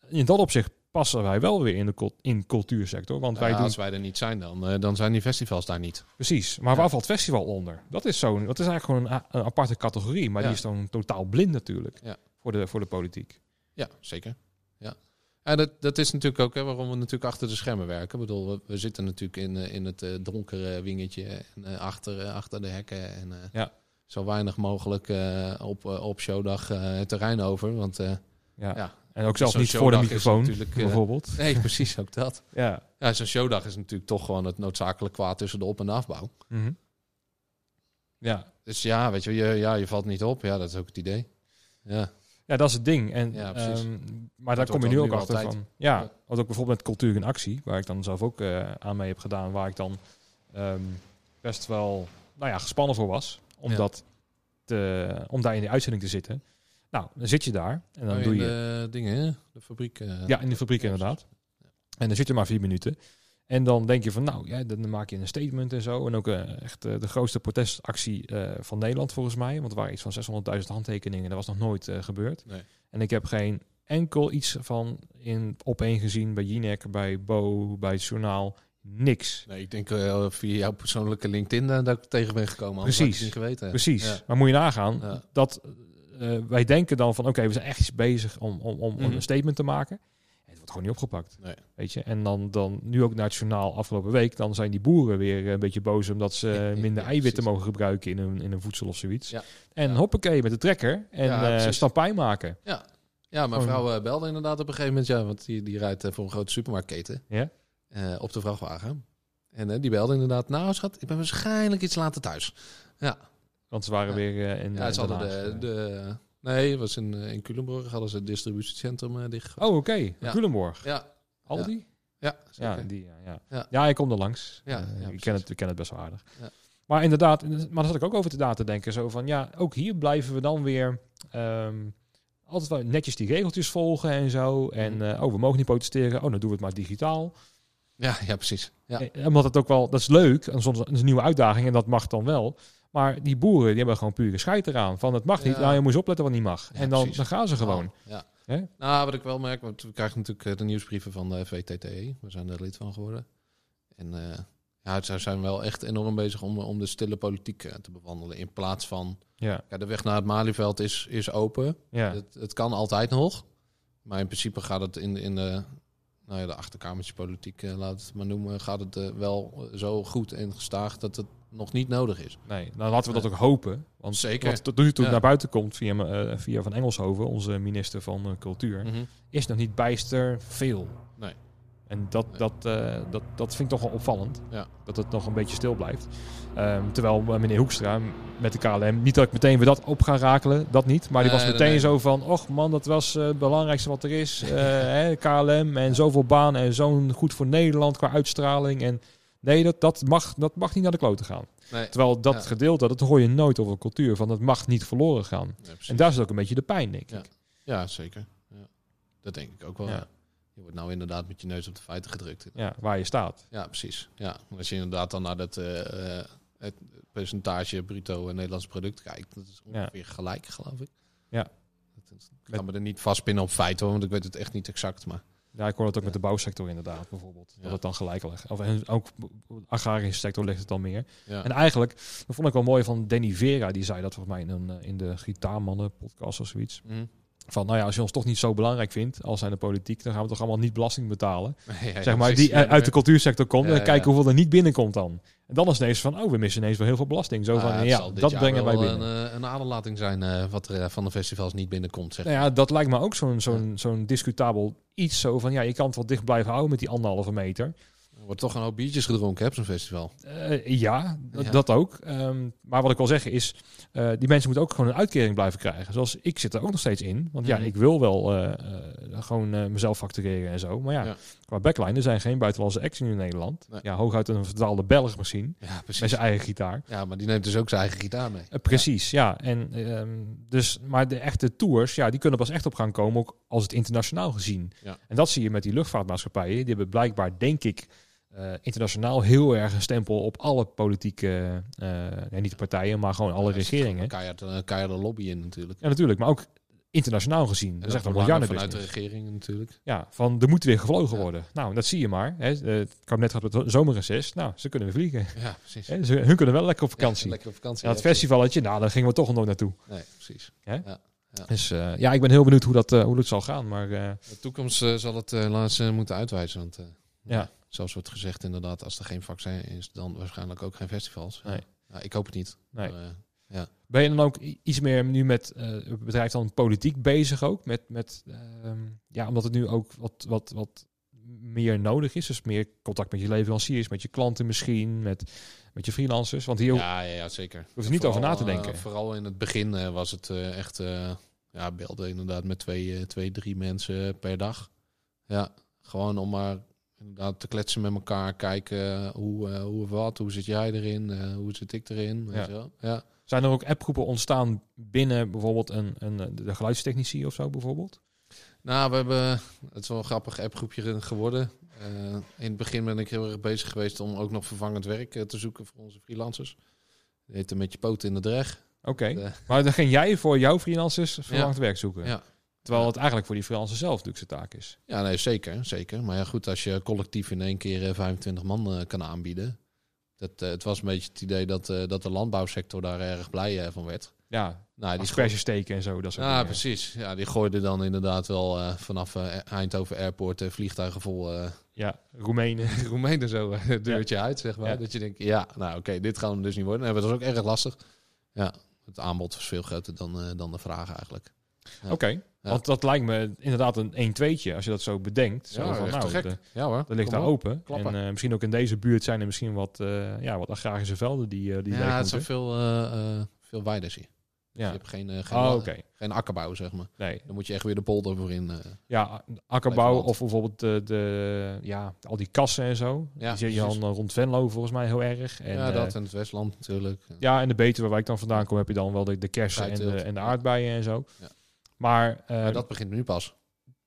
in dat opzicht passen wij wel weer in de cult- in cultuursector. Want wij Ja, doen Als wij er niet zijn, dan, eh, dan zijn die festivals daar niet. precies. Maar Ja. waar valt festival onder? Dat is zo'n, dat is eigenlijk gewoon een, een aparte categorie. Maar Ja. die is dan totaal blind natuurlijk voor, de, voor de politiek. Ja, zeker. Ja. En dat, dat is natuurlijk ook hè, waarom we natuurlijk achter de schermen werken. Ik bedoel, we, we zitten natuurlijk in, eh, in het eh, donkere wingetje en achter, achter de hekken. En Ja. zo weinig mogelijk op, op showdag het terrein over. Want Ja. Ja. En ook zelfs niet voor de microfoon, eh, bijvoorbeeld. [LAUGHS] nee, precies ook dat. [LAUGHS] Ja. Ja, zo'n showdag is natuurlijk toch gewoon het noodzakelijk kwaad tussen de op- en de afbouw. Mhm. Ja. Dus ja, weet je, je, ja, je valt niet op. Ja, dat is ook het idee. Ja, Ja, dat is het ding. En, Ja, precies. ehm, maar daar kom je nu ook achter altijd. van. Ja, Ja. wat ook bijvoorbeeld met Cultuur in Actie, waar ik dan zelf ook eh, aan mee heb gedaan, waar ik dan ehm, best wel nou ja, gespannen voor was. Om, Ja. te, om daar in die uitzending te zitten. Nou, dan zit je daar en dan Oh, doe je... de dingen, de fabriek. eh, Ja, in de fabriek ja, inderdaad. En dan zit je maar vier minuten. En dan denk je van, nou, ja, dan maak je een statement en zo. En ook eh, echt eh, de grootste protestactie van Nederland volgens mij. Want er waren iets van 600.000 handtekeningen. Dat was nog nooit gebeurd. Nee. En ik heb geen enkel iets van in opeen gezien bij Jinek, bij Bo, bij het journaal. Niks. Nee, ik denk eh, via jouw persoonlijke LinkedIn eh, dat ik tegen ben gekomen. Precies. niet geweten. Precies. Ja. Maar moet je nagaan Ja. dat eh, wij denken dan van, oké, we zijn echt iets bezig om, om, om Mhm. een statement te maken. En het wordt gewoon niet opgepakt. Nee. Weet je? En dan, dan nu ook journaal afgelopen week, dan zijn die boeren weer een beetje boos omdat ze Ja, minder ja, eiwitten precies. mogen gebruiken in een, in een voedsel of zoiets. Ja. En Ja. hoppakee met de trekker en Ja, eh stampij maken. Ja, mijn Gewoon- vrouw eh, belde inderdaad op een gegeven moment. Ja, want die, die rijdt eh, voor een grote supermarktketen Ja? eh, op de vrachtwagen. En eh, die belde inderdaad. Nou, schat, ik ben waarschijnlijk iets later thuis. Ja, Want ze waren Ja. weer eh, in ja eh, ze hadden de, de... Nee, het was in, eh, in Culemborg. Hadden ze het distributiecentrum dicht. Oh, oké. Ja. Culemborg. Ja, Aldi? ja, Ja, die, ja, ja. Ja. ja. ik kom er langs. Ja, ja, ik, precies. ken het, ik ken het best wel aardig. Ja. Maar inderdaad, maar daar zat ik ook over te na te denken. Zo van, ja, ook hier blijven we dan weer ehm, altijd wel netjes die regeltjes volgen en zo. En, Mhm. oh, we mogen niet protesteren. Oh, dan doen we het maar digitaal. Ja, ja, precies. Ja. Eh, Omdat het ook wel, dat is leuk. En soms een nieuwe uitdaging en dat mag dan wel. Maar die boeren, die hebben gewoon pure scheid eraan. Van, het mag niet. Nou, je moet opletten wat niet mag. En dan, dan gaan ze gewoon. Ja. Nou, wat ik wel merk, want we krijgen natuurlijk eh, de nieuwsbrieven van de VTTE. We zijn er lid van geworden. En eh, ja, ze zijn wel echt enorm bezig om, om de stille politiek eh, te bewandelen. In plaats van, Ja, ja, de weg naar het Malieveld is, is open. ja. Het, het kan altijd nog. Maar in principe gaat het in, in de, nou ja, de achterkamertjespolitiek, eh, laat het maar noemen, gaat het wel zo goed en gestaag dat het nog niet nodig is. Nee, nou laten we dat ook hopen. Want Zeker. wat tot nu toe Ja. naar buiten komt via, eh, via Van Engelshoven, onze minister van eh, Cultuur, Mhm. is nog niet bijster veel. Nee. En dat, Nee. dat, eh, dat, dat vind ik toch wel opvallend. Ja. Dat het nog een beetje stil blijft. Ehm, terwijl eh, meneer Hoekstra met de KLM, niet dat ik meteen weer dat op ga rakelen, dat niet. Maar die was meteen nee, zo van, och man, dat was eh, het belangrijkste wat er is. Eh, [LAUGHS] hè, KLM en zoveel baan en zo'n goed voor Nederland qua uitstraling. En nee, dat, dat, mag, dat mag niet naar de kloten gaan. Nee. Terwijl dat Ja. gedeelte, dat hoor je nooit over cultuur, van het mag niet verloren gaan. Ja. En daar zit ook een beetje de pijn, denk Ja. ik. Ja, zeker. Ja. Dat denk ik ook wel. Je wordt nou inderdaad met je neus op de feiten gedrukt. Ja, waar je staat. Ja, precies. Ja. Als je inderdaad dan naar dat, eh, eh, het percentage bruto en Nederlands product kijkt, dat is ongeveer gelijk, geloof ik. Ja. Dat, Ik kan me er niet vastpinnen op feiten, want ik weet het echt niet exact. Maar Ja, ik hoor het ook Ja. met de bouwsector inderdaad, bijvoorbeeld. Dat het dan gelijk ligt. Of en ook de agrarische sector ligt het dan meer. En eigenlijk, dat vond ik wel mooi van Danny Vera. Die zei dat volgens mij in, een, eh, in de Gitaarmannen podcast of zoiets. Mhm. Van, nou ja, als je ons toch niet zo belangrijk vindt als zijn de politiek, dan gaan we toch allemaal niet belasting betalen. [LAUGHS] Ja, ja, zeg maar, die eh, uit de cultuurssector komt en kijken hoeveel er niet binnenkomt dan. En dan is ineens van, oh, we missen ineens wel heel veel belasting. Zo Ah, van, ja, dat brengen wij binnen. Een, eh, een aderlating zijn eh, wat er van de festivals niet binnenkomt. Zeg. Nou ja, dat lijkt me ook zo'n zo'n zo'n discutabel iets. Zo van, ja, je kan het wel dicht blijven houden met die anderhalve meter. Er wordt toch een hoop biertjes gedronken, hè, op zo'n festival. Eh, ja, dat ook. Ehm, maar wat ik wil zeggen is, eh, die mensen moeten ook gewoon een uitkering blijven krijgen. Zoals ik zit er ook nog steeds in. Want ja, Mhm. ik wil wel eh, gewoon mezelf factureren en zo. Maar ja, Ja. qua backline, er zijn geen buitenlandse acts in Nederland. Nee. Ja, hooguit een verdwaalde Belg misschien, Ja, met precies. zijn eigen gitaar. Ja, maar die neemt dus ook zijn eigen gitaar mee. Precies, ja. En, ehm, dus, maar de echte tours, ja, die kunnen pas echt op gaan komen, ook als het internationaal gezien. Ja. En dat zie je met die luchtvaartmaatschappijen. Die hebben blijkbaar, denk ik, eh, internationaal heel erg een stempel op alle politieke, eh, nee, niet de partijen, maar gewoon alle Ja, er regeringen. een Keihard, een keiharde lobby in natuurlijk. Ja, natuurlijk, maar ook internationaal gezien. En Dat is echt een miljarden vanuit de regering natuurlijk. Ja, van er moet weer gevlogen Ja. worden. Nou, dat zie je maar. Hè. Eh, Het kabinet gaat met het zomerreces. Nou, ze kunnen weer vliegen. Ja, precies. Hè. Ze, hun kunnen wel lekker op vakantie. Ja, lekker op vakantie. en ja, festivalletje, nou, daar gingen we toch nog naartoe. precies. Nee, precies. Dus eh, ja, ik ben heel benieuwd hoe dat, hoe dat zal gaan. Maar De toekomst zal het helaas eh, moeten uitwijzen. Want Ja. Zoals wordt gezegd inderdaad, als er geen vaccin is, dan waarschijnlijk ook geen festivals. Nee. Ja, ik hoop het niet. nee. Maar, eh, Ben je dan ook iets meer nu met het bedrijf dan politiek bezig ook? Met, met ehm, ja, omdat het nu ook wat, wat, wat meer nodig is. Dus meer contact met je leveranciers, met je klanten misschien, met, met je freelancers. Want hier ja, ja, ja, zeker. hoef je niet over na te denken. eh, vooral in het begin was het echt, ja, belden inderdaad met twee, twee, drie mensen per dag. Ja, gewoon om maar inderdaad te kletsen met elkaar, kijken hoe, eh, hoe of wat, hoe zit jij erin, eh, hoe zit ik erin. Ja. ja. Zijn er ook appgroepen ontstaan binnen bijvoorbeeld een, een, de geluidstechnici of zo bijvoorbeeld? Nou, we hebben, het is wel een grappig appgroepje geworden. In het begin ben ik heel erg bezig geweest om ook nog vervangend werk te zoeken voor onze freelancers. Dat heette met je poten in de dreg. Oké, maar dan ging jij voor jouw freelancers verlangd werk zoeken? Ja. Terwijl het eigenlijk voor die freelancer zelf natuurlijk zijn taak is. Ja, nee, zeker, zeker. Maar ja, goed, als je collectief in één keer eh, 25 man eh, kan aanbieden. Dat, eh, het was een beetje het idee dat, eh, dat de landbouwsector daar erg blij eh, van werd. Ja, Nou, die asperges steken en zo. Dat soort Ja, dingen. precies. Ja, die gooiden dan inderdaad wel eh, vanaf eh, Eindhoven Airport eh, vliegtuigen vol eh Ja, Roemenen. [LAUGHS] Roemenen zo eh, het deurtje uit, zeg maar. Ja. Dat je denkt, ja, nou oké, dit gaan we dus niet worden. En dat was ook erg lastig. Ja, het aanbod was veel groter dan, eh, dan de vraag eigenlijk. Oké, want dat lijkt me inderdaad een 1-2'tje als je dat zo bedenkt. Zo Ja, van, nou, gek. de- Ja hoor. dat ligt Kom daar op. open. Klappen. En eh, misschien ook in deze buurt zijn er misschien wat, eh, ja, wat agrarische velden die, eh die Ja, het zijn veel, veel weiders hier. Ja. Je hebt geen, eh, geen, Oh, geen akkerbouw, zeg maar. Nee. Dan moet je echt weer de polder voor in. Ja, akkerbouw of bijvoorbeeld de, de, ja, al die kassen en zo. Ja, die zie je dan rond Venlo volgens mij heel erg. En, ja, dat en het Westland natuurlijk. Ja, en de Betuwe waar ik dan vandaan kom, heb je dan wel de, de kersen en de, en de aardbeien en zo. Ja. Maar, eh, Maar dat begint nu pas.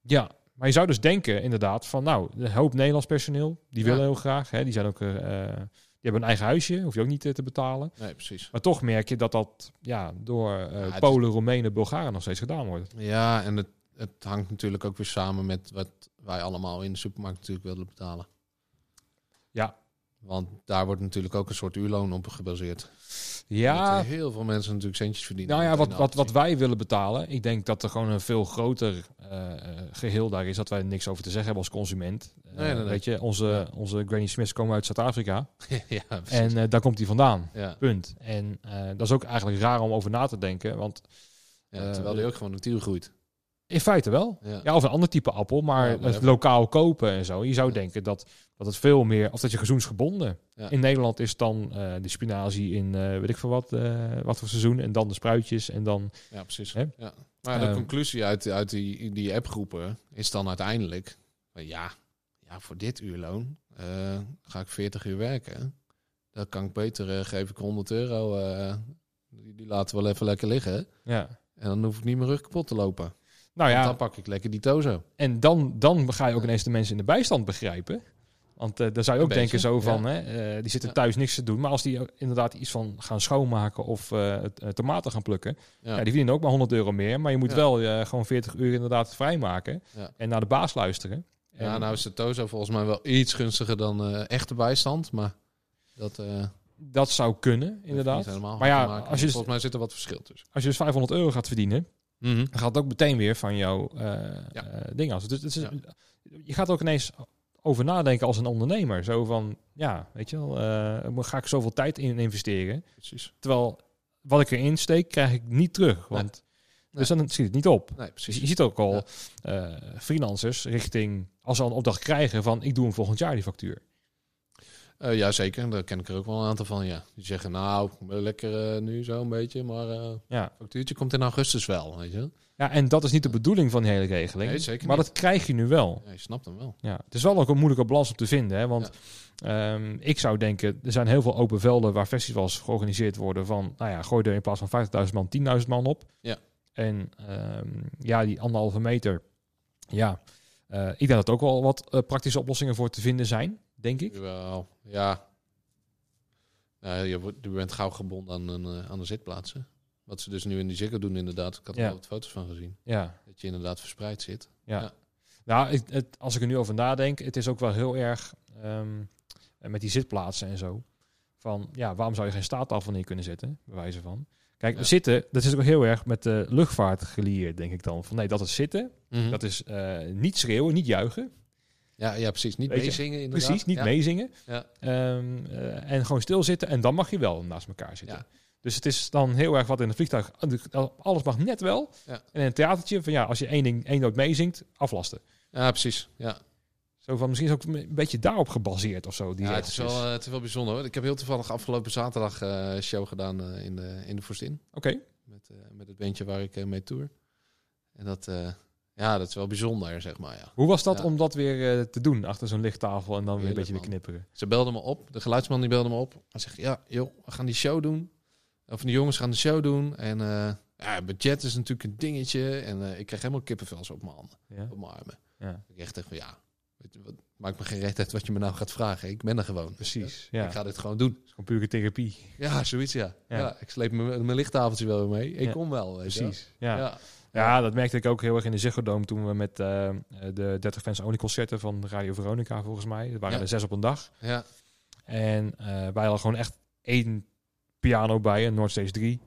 ja, maar je zou dus denken inderdaad van nou, een hoop Nederlands personeel, die Ja. willen heel graag. Hè, die, zijn ook, eh, eh, die hebben een eigen huisje, hoef je ook niet te betalen. Nee, precies. Maar toch merk je dat dat ja, door is- Polen, Roemenen, Bulgaren nog steeds gedaan wordt. Ja, en het, het hangt natuurlijk ook weer samen met wat wij allemaal in de supermarkt natuurlijk willen betalen. Ja. Want daar wordt natuurlijk ook een soort uurloon op gebaseerd. Ja, heel veel mensen natuurlijk centjes verdienen. Nou ja, wat, wat, wat wij willen betalen, ik denk dat er gewoon een veel groter eh, eh, geheel daar is, dat wij niks over te zeggen hebben als consument. Eh, Nee, nee, nee. Weet je, onze, onze Granny Smiths komen uit Zuid-Afrika [LAUGHS] ja, precies. en daar komt hij vandaan. ja. Punt. En dat is ook eigenlijk raar om over na te denken, want ja, terwijl die ook gewoon natuurlijk groeit. in feite wel. Ja. Ja, of een ander type appel, maar Ja, het lokaal kopen en zo. Je zou denken dat, dat het veel meer, of dat je seizoensgebonden. Ja. In Nederland is dan eh de spinazie in, eh, weet ik veel wat, eh, wat voor seizoen. En dan de spruitjes en dan... Ja, precies. Hè? Ja. Maar de Ehm. conclusie uit, uit die, die appgroepen is dan uiteindelijk... Ja, ja voor dit uurloon ga ik 40 uur werken. Dan kan ik beter, geef ik 100 euro. die, die laten we wel even lekker liggen. Ja. En dan hoef ik niet mijn rug kapot te lopen. Nou ja, dan pak ik lekker die tozo. En dan, dan ga je ook ineens de mensen in de bijstand begrijpen. Want eh daar zou je ook Een denken beetje, zo ja. van, hè, eh, die zitten thuis niks te doen. Maar als die inderdaad iets van gaan schoonmaken of eh, tomaten gaan plukken, ja. Die verdienen ook maar 100 euro meer. Maar je moet wel gewoon 40 uur inderdaad vrijmaken en naar de baas luisteren. ja, En nou is de Tozo volgens mij wel iets gunstiger dan echte bijstand. Maar dat dat zou kunnen, inderdaad. Maar ja, maken. als je dus- volgens mij zit er wat verschil tussen. Als je dus 500 euro gaat verdienen, dan gaat het ook meteen weer van jouw ding af. Dus Ja. je gaat ook ineens over nadenken als een ondernemer. Zo van, ja, weet je wel, eh, ga ik zoveel tijd in investeren? Precies. Terwijl wat ik erin steek, krijg ik niet terug. Want dus dan schiet het niet op. Nee, Dus precies. je ziet ook al Ja. eh, freelancers richting, als ze al een opdracht krijgen van, ik doe hem volgend jaar die factuur. Eh, ja, zeker. Daar ken ik er ook wel een aantal van, ja. Die zeggen, nou, lekker eh, nu zo een beetje, maar eh Ja. factuurtje komt in augustus wel, weet je. ja, en dat is niet de bedoeling van die hele regeling. Nee, zeker maar dat krijg je nu wel. Ja, je snapt hem wel. Ja, het is wel ook een moeilijke balans om te vinden. Hè? Want ehm, ik zou denken, er zijn heel veel open velden waar festivals georganiseerd worden van, nou ja, gooi er in plaats van 50.000 man 10.000 man op. Ja. En ehm, ja, die anderhalve meter, ja, ik denk dat er ook wel wat praktische oplossingen voor te vinden zijn, denk ik. Wel, ja. Nou, je, wordt, je bent gauw gebonden aan, een, eh, aan de zitplaatsen. Wat ze dus nu in die Ziggo doen inderdaad. Ik had er Ja. wel wat foto's van gezien. Ja, Dat je inderdaad verspreid zit. ja. Ja. Nou, ik, het, als ik er nu over nadenk, het is ook wel heel erg ehm, met die zitplaatsen en zo. Van ja, waarom zou je geen staattafel neer kunnen zetten, bij wijze van. Kijk, Ja. zitten, dat is ook heel erg met de luchtvaart gelieerd, denk ik dan. Van nee, dat is zitten, Mhm. dat is eh, niet schreeuwen, niet juichen. Ja, ja, precies. Niet meezingen inderdaad. Precies, niet ja. meezingen. Ja. Ehm, eh, en gewoon stilzitten en dan mag je wel naast elkaar zitten. Ja. Dus het is dan heel erg wat in een vliegtuig. Alles mag net wel. En in een theatertje, van ja, als je één ding, één noot meezingt, aflasten. Ja, precies. Ja. Zo van, misschien is het ook een beetje daarop gebaseerd of zo. Die ja, het, is wel, eh, het is wel bijzonder hoor. Ik heb heel toevallig afgelopen zaterdag een show gedaan in, de, in de Forstin. Oké. Met, met het bandje waar ik mee tour. En dat, ja, dat is wel bijzonder, zeg maar. Ja. Hoe was dat Ja. om dat weer eh, te doen achter zo'n lichttafel en dan weer een beetje weer man. knipperen? Ze belden me op, de geluidsman die belde me op. Hij zegt, ja, joh, we gaan die show doen. Of die jongens gaan de show doen. En eh, ja, budget is natuurlijk een dingetje. En eh, ik kreeg helemaal kippenvels op mijn handen, Ja. op mijn armen. ja. Ik echt dacht van, ja, weet wat, maakt me geen reet uit wat je me nou gaat vragen. Ik ben er gewoon. Precies. Ja. Ik ga dit gewoon doen. Het is gewoon pure therapie. Ja, zoiets, ja. Ja. ik sleep mijn, lichttafeltje wel weer mee. Ik kom wel, weet je wel. Precies. Ja. Ja. Dat merkte ik ook heel erg in de Ziggo Dome toen we met eh, de 30 fans only concerten van Radio Veronica volgens mij. Er waren Ja. er zes op een dag. Ja. En eh, wij hadden gewoon echt één piano bij, een Noordstage 3.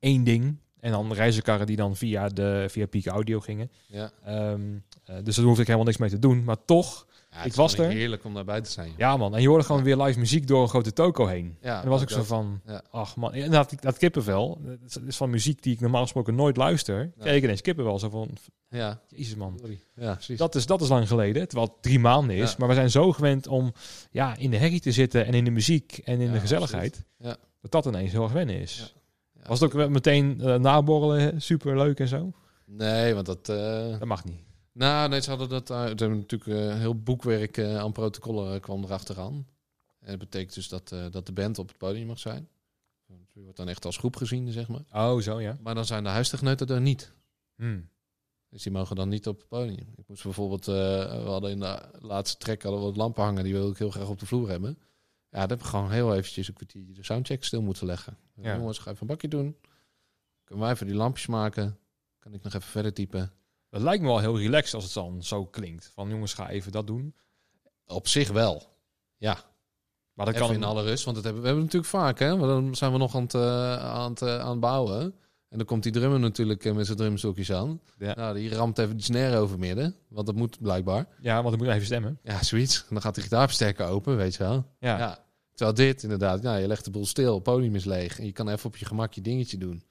Eén ding. En dan reizenkarren die dan via, de, via Peak Audio gingen. Ja. Ehm, eh, dus daar hoefde ik helemaal niks mee te doen. Maar toch, Ja, Ik was er. Heerlijk om daarbij te zijn. ja man. En je hoorde gewoon weer live muziek door een grote toko heen. Ja, en dan was ik zo dat. van, ach man. En dat, dat kippenvel, dat is- van muziek die ik normaal gesproken nooit luister. Ja. Ik ineens kippenvel. Zo van, Ja, jezus man. sorry. Ja, precies. Dat is, dat is lang geleden, terwijl het drie maanden is. Maar we zijn zo gewend om ja, in de herrie te zitten en in de muziek en in de gezelligheid. Ja. Dat dat ineens heel erg wennen is. Was het ook meteen eh, naborrelen super leuk en zo? Nee, want dat... eh, Dat mag niet. Nou, nee, ze hadden dat... Uh, ze hebben natuurlijk eh, heel boekwerk eh, aan protocollen eh, kwam erachteraan. En dat betekent dus dat, eh, dat de band op het podium mag zijn. Je wordt dan echt als groep gezien, zeg maar. Oh, zo ja. Maar dan zijn de huistegneuten er niet. Hmm. Dus die mogen dan niet op het podium. Ik moest bijvoorbeeld... eh, we hadden in de laatste track hadden we wat lampen hangen. Die wilde ik heel graag op de vloer hebben. Ja, dat heb ik gewoon heel eventjes een kwartiertje de soundcheck stil moeten leggen. Ja. Jongens, ga even een bakje doen. Kunnen wij even die lampjes maken? Kan ik nog even verder typen? Dat lijkt me wel heel relaxed als het dan zo klinkt. Van jongens, ga even dat doen. Op zich wel. Ja, Maar dat even kan in alle rust. Want dat hebben we hebben natuurlijk vaak. Hè? Want dan zijn we nog aan het, eh, aan het, eh, aan het bouwen. En dan komt die drummer natuurlijk eh, met zijn drumstokjes aan. Ja. Nou, die ramt even die snare over midden. Want dat moet blijkbaar. Ja, want dan moet je even stemmen. Ja, zoiets. En dan gaat de gitaarversterker open, weet je wel. Ja. Ja. Terwijl dit inderdaad, ja, je legt de boel stil, het podium is leeg. En je kan even op je gemak je dingetje doen.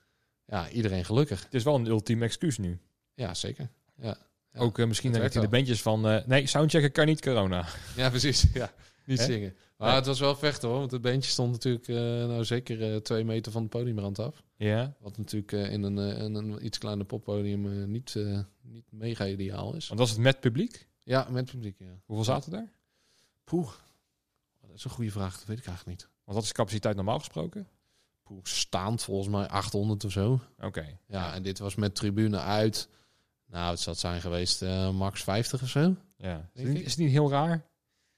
Ja, iedereen gelukkig. Het is wel een ultieme excuus nu. Ja, zeker. Ja, Ja, Ook eh, misschien het richting de bandjes van... eh, nee, soundchecken kan niet corona. ja precies. [LAUGHS] Ja, niet zingen. Maar het was wel vechten hoor. Want het bandje stond natuurlijk eh, nou zeker twee meter van de podiumrand af. Ja. Wat natuurlijk in, een, in een iets kleiner poppodium niet, niet mega ideaal is. Want was het met publiek? Ja, met publiek, ja. Hoeveel zaten daar? Poeh. Dat is een goede vraag, dat weet ik eigenlijk niet. Want wat is de capaciteit normaal gesproken? Poeh, staand volgens mij 800 of zo. Oké. Ja, en dit was met tribune uit. Nou, het zal zijn geweest eh, max 50 of zo. Ja. Is het, niet, is het niet heel raar?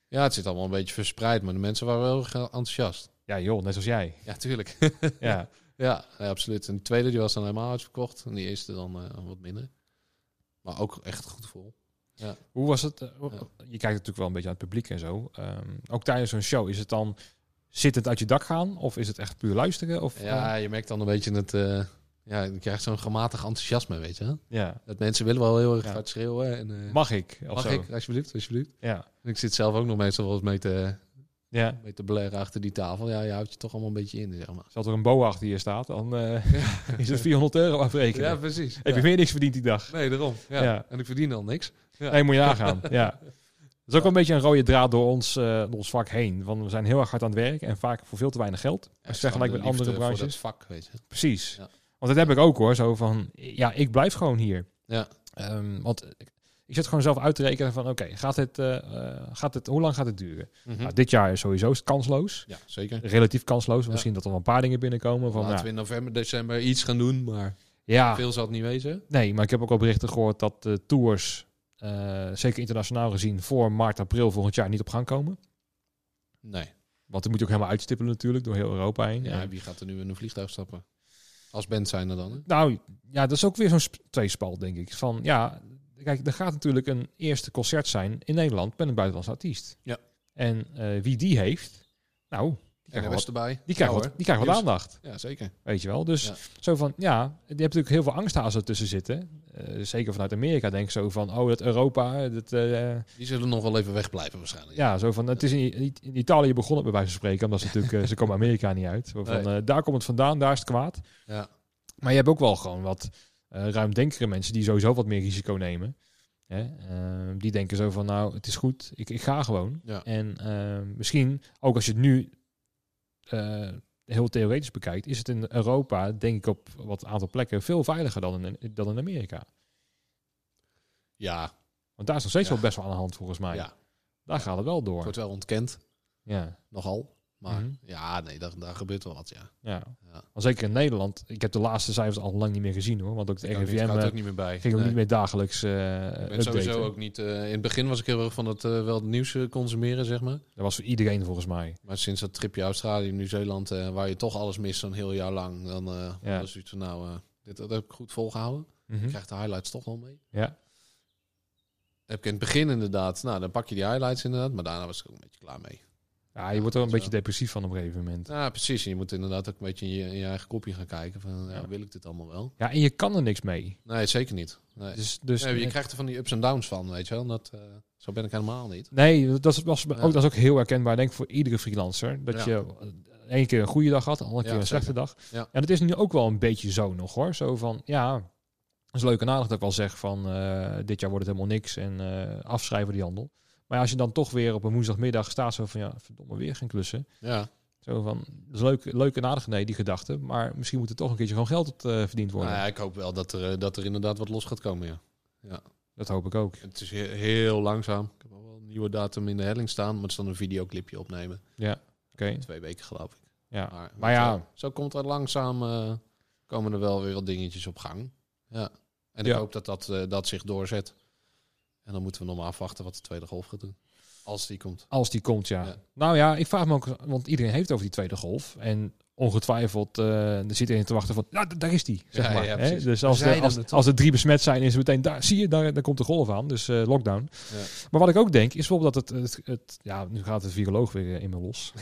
Ja, het zit allemaal een beetje verspreid, maar de mensen waren wel erg enthousiast. Ja, joh, net als jij. Ja, tuurlijk. [LAUGHS] Ja. [LAUGHS] ja, ja, absoluut. En de tweede die was dan helemaal uitverkocht. En die eerste dan eh, wat minder. Maar ook echt goed vol. Hoe was het? eh, Je kijkt natuurlijk wel een beetje aan het publiek en zo. Ehm, ook tijdens zo'n show, is het dan zittend uit je dak gaan? Of is het echt puur luisteren? Of, Ja, je merkt dan een beetje het... ja, je krijgt zo'n gematigd enthousiasme, weet je. ja. Dat mensen willen wel heel erg Ja. hard schreeuwen. En, eh, Mag ik? Mag zo? ik? Alsjeblieft, alsjeblieft. Ja. En ik zit zelf ook nog meestal wel eens mee te, ja. mee te blaren achter die tafel. Ja, je houdt je toch allemaal een beetje in, zeg maar. Als er een boa achter je staat, dan eh, [LAUGHS] [LAUGHS] is het 400 euro afrekenen. Ja, precies. Heb je meer niks verdiend die dag? Nee, daarom. Ja. En ik verdien dan niks. Ja. Nee, moet je nagaan. [LAUGHS] ja. Dat is ook wel een beetje een rode draad door ons, eh, door ons vak heen. Want we zijn heel erg hard aan het werk en vaak voor veel te weinig geld. Als je vergelijkt met andere Voor dat branches. vak, weet je. Precies. Ja. Want dat heb ik ook hoor. Zo van, ja, ik blijf gewoon hier. Ja. Ehm, want ik- zit gewoon zelf uit te rekenen van, oké, gaat het, eh, eh, gaat het, hoe lang gaat het duren? Mhm. Nou, dit jaar is sowieso kansloos. Ja, zeker. Relatief kansloos. Ja. Misschien dat er wel een paar dingen binnenkomen. Van, Laten ja, we in november, december iets gaan doen, maar ja, veel zal het niet wezen. nee, maar ik heb ook al berichten gehoord dat de tours, eh, zeker internationaal gezien, voor maart, april volgend jaar niet op gang komen. Nee. Want die moet je ook helemaal uitstippelen natuurlijk, door heel Europa heen. Ja, En- wie gaat er nu in een vliegtuig stappen? Als band zijn er dan, hè? Nou, ja, dat is ook weer zo'n sp- tweespalt, denk ik. Van, ja, kijk, er gaat natuurlijk een eerste concert zijn in Nederland met een buitenlandse artiest. Ja. En eh, wie die heeft, nou, En erbij. die krijgt Ja, wat, die krijgt wat aandacht. Ja, zeker. Weet je wel? Dus Ja. zo van, ja, je hebt natuurlijk heel veel angsthazen tussen zitten. Eh, zeker vanuit Amerika denk ik zo van, oh, dat Europa, dat, eh, Die zullen nog wel even wegblijven waarschijnlijk. ja, zo van, het is in, in- Italië begonnen bij wijze van spreken, omdat ze natuurlijk, eh, ze komen Amerika niet uit. Van, Nee. daar komt het vandaan, daar is het kwaad. Ja. Maar je hebt ook wel gewoon wat ruimdenkere mensen die sowieso wat meer risico nemen. Hè? Eh, die denken zo van, nou, het is goed, ik, ik ga gewoon. Ja. En eh, misschien, ook als je het nu eh, heel theoretisch bekijkt, is het in Europa, denk ik op wat aantal plekken, veel veiliger dan in, dan in Amerika. Ja, Want daar is nog steeds Ja. wel best wel aan de hand volgens mij. ja. Daar gaat het wel Het door. wordt wel ontkend. Ja, Nogal. Maar Mhm. ja, nee, daar, daar gebeurt wel wat, ja. ja. ja. Maar zeker in Nederland, ik heb de laatste cijfers al lang niet meer gezien hoor. Want ook niet, RIVM gaat eh, ook niet meer bij. ging ook Nee. niet meer dagelijks Ik ben sowieso ook niet... eh, in het begin was ik heel erg van het, wel het nieuws consumeren, zeg maar. Dat was voor iedereen volgens mij. Maar sinds dat tripje Australië, Nieuw-Zeeland, waar je toch alles mist zo'n heel jaar lang, dan Ja. was zoiets van, nou, dit dat heb ik goed volgehouden. Ik krijg de highlights toch wel mee. Ja. Heb ik in het begin inderdaad, nou, dan pak je die highlights inderdaad, maar daarna was ik ook een beetje klaar mee. Ja, je wordt er een beetje depressief van op een gegeven moment. Ja, precies. En je moet inderdaad ook een beetje in je, in je eigen kopje gaan kijken van, ja, wil ik dit allemaal wel? Ja, en je kan er niks mee. Nee, zeker niet. Nee. Dus, dus Nee, je krijgt er van die ups en downs van, weet je wel. Dat, eh, zo ben ik helemaal niet. nee, dat is, was, ook, dat is ook heel herkenbaar, denk ik, voor iedere freelancer. Dat je eh, één keer een goede dag had, de andere keer een slechte dag. Ja. En dat is nu ook wel een beetje zo nog hoor. Zo van, ja, dat is leuk en aardig dat ik wel zeg van, eh, dit jaar wordt het helemaal niks en afschrijven die handel. Maar als je dan toch weer op een woensdagmiddag staat, zo van, ja, verdomme, weer geen klussen. Ja. Zo van, dat is leuk, leuk en aardig, nee, die gedachte. Maar misschien moet er toch een keertje gewoon geld op, eh, verdiend worden. Nou ja, ik hoop wel dat er, eh, dat er inderdaad wat los gaat komen, ja. Dat hoop ik ook. Het is heel, heel langzaam. Ik heb al wel een nieuwe datum in de helling staan, maar het is dan een videoclipje opnemen. Ja, oké. Twee weken geloof ik. Ja. Maar, Maar ja. Zo, zo komt er langzaam, eh, komen er wel weer wat dingetjes op gang. Ja. En ik Ja. hoop dat dat, eh, dat zich doorzet. En dan moeten we nog maar afwachten wat de tweede golf gaat doen. Als die komt. Als die komt, ja. Ja. Nou ja, ik vraag me ook, want iedereen heeft over die tweede golf. En ongetwijfeld uh, er zit iedereen te wachten van, nou, daar is die, zeg Ja, maar. ja, hè? Dus als, de, als, er drie besmet zijn, is het meteen, daar zie je, daar, daar komt de golf aan. Dus eh, lockdown. Ja. Maar wat ik ook denk, is bijvoorbeeld dat het, het, het ja, nu gaat de viroloog weer eh, in me los.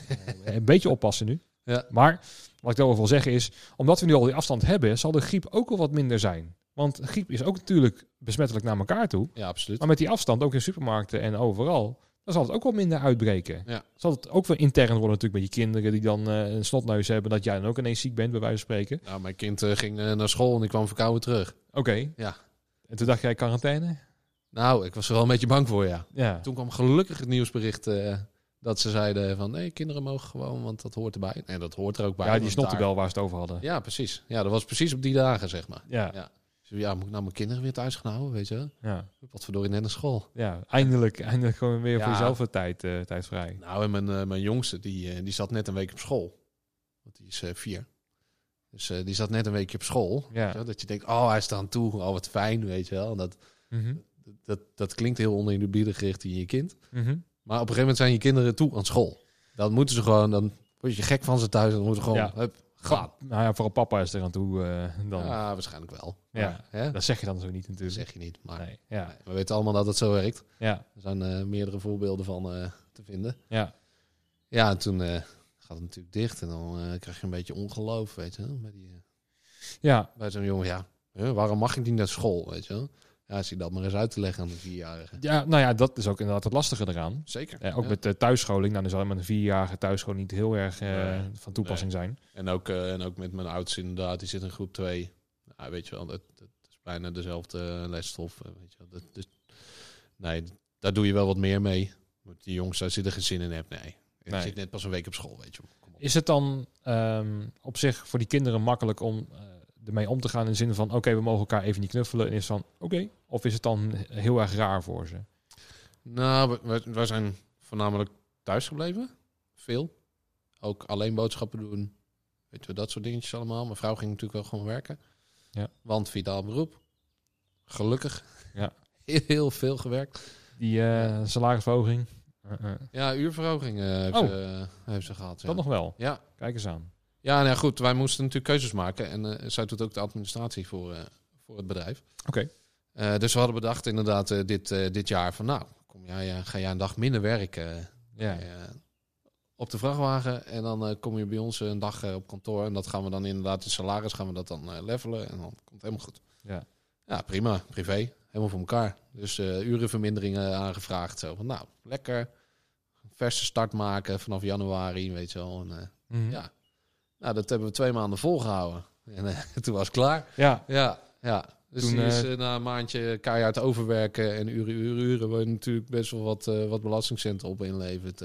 Eh, [LAUGHS] een beetje oppassen nu. Ja. Maar wat ik daarover wil zeggen is, omdat we nu al die afstand hebben, zal de griep ook wel wat minder zijn. Want griep is ook natuurlijk besmettelijk naar elkaar toe. ja, absoluut. Maar met die afstand, ook in supermarkten en overal, dan zal het ook wel minder uitbreken. Ja. Zal het ook wel intern worden natuurlijk met je kinderen die dan eh, een snotneus hebben, dat jij dan ook ineens ziek bent, bij wijze van spreken. Nou, mijn kind eh, ging eh, naar school en die kwam verkouden terug. Oké. Ja. En toen dacht jij quarantaine? Nou, ik was er wel een beetje bang voor, ja. Ja. Toen kwam gelukkig het nieuwsbericht dat ze zeiden van... nee, kinderen mogen gewoon, want dat hoort erbij. Nee, dat hoort er ook bij. Ja, die snottenbel waar ze het over hadden. daar- Ja, precies. Ja, dat was precies op die dagen, zeg maar. Ja. Ja. Ja, moet ik nou mijn kinderen weer thuis gaan houden, weet je? Ja. Wat verdorie net naar school. ja. Eindelijk, eindelijk gewoon weer voor jezelf een tijd, eh, tijd vrij. Nou, en mijn, eh, mijn jongste, die, eh, die zat net een week op school. Want die is vier. Dus die zat net een weekje op school. Ja. Je? Dat je denkt, oh, hij is aan toe. Oh, wat fijn, weet je wel. En Dat, Mhm. dat, dat klinkt heel oneerbiedig richting je kind. Mhm. Maar op een gegeven moment zijn je kinderen toe aan school. Dan moeten ze gewoon, dan word je gek van ze thuis. Dan moeten ze gewoon, Ja. hup, gaan. Nou ja, vooral papa is er aan toe eh, dan. Ja, waarschijnlijk wel. Ja. Maar? Dat zeg je dan zo niet Dat natuurlijk. zeg je niet. Maar Nee, ja, nee, we weten allemaal dat het zo werkt. ja, Er zijn eh, meerdere voorbeelden van eh, te vinden. ja. Ja, en toen gaat het natuurlijk dicht. En dan krijg je een beetje ongeloof, weet je wel. Bij, die, ja. bij zo'n jongen, ja, waarom mag ik niet naar school, weet je wel. Ja, als je dat maar eens uit te leggen aan een vierjarige. Ja, nou ja, dat is ook inderdaad het lastige eraan. Zeker. Eh, ook Ja. met de thuisscholing. Nou, dan zal met een vierjarige thuisscholing niet heel erg eh, Nee. van toepassing zijn. En ook, eh, en ook met mijn oudste inderdaad, die zit in groep 2. Nou, weet je wel, dat, dat is bijna dezelfde lesstof. eh, Weet je wel. Dat, dus, nee, daar doe je wel wat meer mee. Die jongens, daar zitten geen zin in hebt, nee. Je Nee. zit net pas een week op school, weet je wel. Is het dan ehm, op zich voor die kinderen makkelijk om ermee om te gaan in de zin van... oké, we mogen elkaar even niet knuffelen. En is van, oké. Of is het dan heel erg raar voor ze? Nou, we- we- wij zijn voornamelijk thuis gebleven. Veel. Ook alleen boodschappen doen. Weet je, dat soort dingetjes allemaal. Mijn vrouw ging natuurlijk wel gewoon werken. Ja. Want vitaal beroep. Gelukkig. Ja. [LAUGHS] Heel, veel gewerkt. Die eh, salarisverhoging, eh, eh, Ja, uurverhoging eh, heeft, Oh. ze, heeft ze gehad. Ja. dat nog wel. Ja. Kijk eens aan. Ja, nou ja, goed. Wij moesten natuurlijk keuzes maken. En eh, zij doet ook de administratie voor, eh, voor het bedrijf. Oké. Eh, dus we hadden bedacht inderdaad dit, dit jaar van... Nou, kom jij, ga jij een dag minder werken Ja. op de vrachtwagen. En dan kom je bij ons een dag op kantoor. En dat gaan we dan inderdaad, de salaris gaan we dat dan levelen. En dan komt het helemaal goed. Ja. Ja, prima. Privé. Helemaal voor elkaar. Dus eh urenverminderingen aangevraagd. Zo van, nou, lekker. Verse start maken vanaf januari, weet je wel. En, Mhm. ja. Nou, dat hebben we twee maanden volgehouden. En eh, [LAUGHS] toen was het klaar. ja. Ja, ja. Dus Toen, die is eh, eh, na een maandje keihard overwerken en uren, uren, uren... waar je natuurlijk best wel wat, eh, wat belastingcenten op inlevert.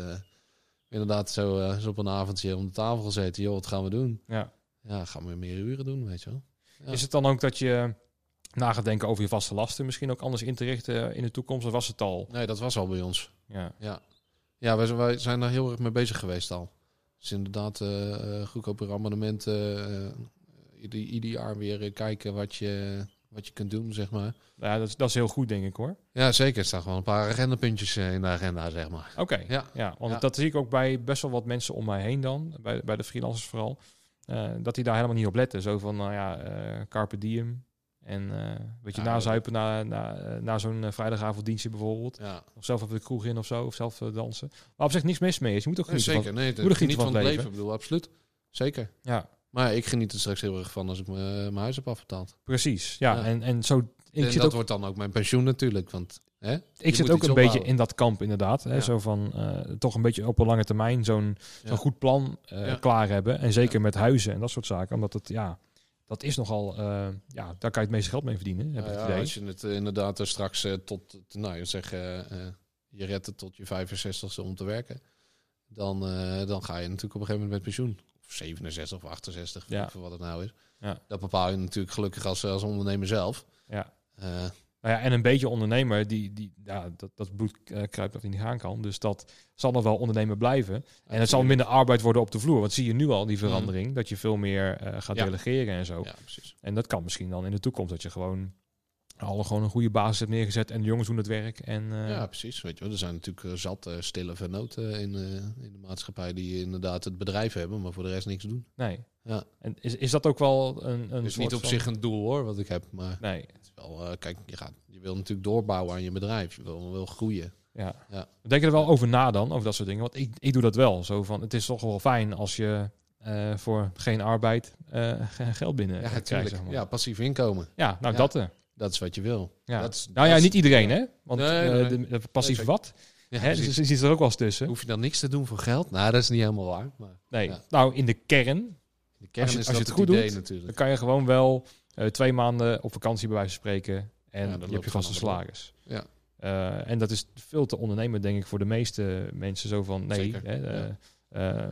inderdaad, zo, zo op een avondje om de tafel gezeten. Joh, wat gaan we doen? ja. Ja, gaan we meer uren doen, weet je wel. Ja. Is het dan ook dat je na gaat denken over je vaste lasten... misschien ook anders in te richten in de toekomst? Of was het al? Nee, dat was al bij ons. Ja. Ja, ja wij zijn daar heel erg mee bezig geweest al. Dus inderdaad, eh eh goedkoper abonnementen. eh, ieder, ieder jaar weer kijken wat je, wat je kunt doen, zeg maar. Ja, dat is, dat is heel goed, denk ik hoor. Ja, zeker. Er staan gewoon een paar agendapuntjes in de agenda, zeg maar. Oké. Ja. Ja, want Ja. dat zie ik ook bij best wel wat mensen om mij heen dan. Bij, bij de freelancers vooral. dat die daar helemaal niet op letten. Zo van, nou ja, carpe diem. En eh een beetje Ja, nazuipen na, na, eh, na zo'n eh, vrijdagavonddienstje bijvoorbeeld. Ja, Of zelf even de kroeg in of zo. Of zelf dansen. Maar op zich niks mis mee is. Je moet ook nee, genieten zeker. Nee, moet er geniet genieten van van het leven. Ik bedoel, absoluut. Zeker. van... Ja, Maar ik geniet er straks heel erg van als ik mijn huis heb afbetaald. precies. Ja, Ja. En, en zo... Ik en zit dat ook wordt dan ook mijn pensioen natuurlijk. Want hè, Ik je zit ook een beetje in dat kamp inderdaad. Hè? Zo van toch een beetje op een lange termijn zo'n zo'n goed plan klaar hebben. En zeker met huizen en dat soort zaken. Omdat het, ja, dat is nogal, eh, ja, daar kan je het meeste geld mee verdienen, heb ik ja, het idee. als je het eh, inderdaad er straks eh, tot, nou je zeg, eh, eh, je redt het tot je 65ste om te werken. Dan, eh, dan ga je natuurlijk op een gegeven moment met pensioen. Of 67 of 68, Ja. voor wat het nou is. Ja. Dat bepaal je natuurlijk gelukkig als, als ondernemer zelf. Ja. Eh, Nou ja, en een beetje ondernemer, die, die, ja, dat, dat bloed eh, kruipt dat hij niet gaan kan. Dus dat zal nog wel ondernemer blijven. En het zal minder arbeid worden op de vloer. Want zie je nu al die verandering, dat je veel meer eh, gaat Ja. delegeren en zo. Ja, precies. En dat kan misschien dan in de toekomst, dat je gewoon al gewoon een goede basis hebt neergezet en de jongens doen het werk. En, eh, Ja, precies. Weet je wel. Er zijn natuurlijk eh, zat eh, stille vernoten in, in de maatschappij die inderdaad het bedrijf hebben, maar voor de rest niks doen. Nee. Ja. En is, is dat ook wel een, een Het is niet op van- zich een doel hoor, wat ik heb, maar Nee, het is wel, kijk, je, gaat, je wil natuurlijk doorbouwen aan je bedrijf. Je wil, wil groeien. ja. Ja. Denk je er wel over na dan, over dat soort dingen? Want ik, ik doe dat wel. Zo van, het is toch wel fijn als je voor geen arbeid geld binnen Ja, krijgt. Zeg maar. Ja, passief inkomen. ja, nou Ja. dat. eh. Dat is wat je wil. ja. Dat is- nou dat ja, is- niet iedereen hè. Want Nee, eh, nee, nee. de, de passief Nee, wat. Ja, Hè, dus er zit er ook wel eens tussen. Hoef je dan niks te doen voor geld? Nou, dat is niet helemaal waar. Maar Nee. Ja. Nou, in de kern de kern Als je- is als je het goed idee doet, natuurlijk. dan kan je gewoon wel eh, twee maanden op vakantie bij wijze van spreken. En Ja, dat je vaste gewoon salaris. Ja. Eh, en dat is veel te ondernemen, denk ik, voor de meeste mensen. Zo van, nee, hè, eh, ja. eh,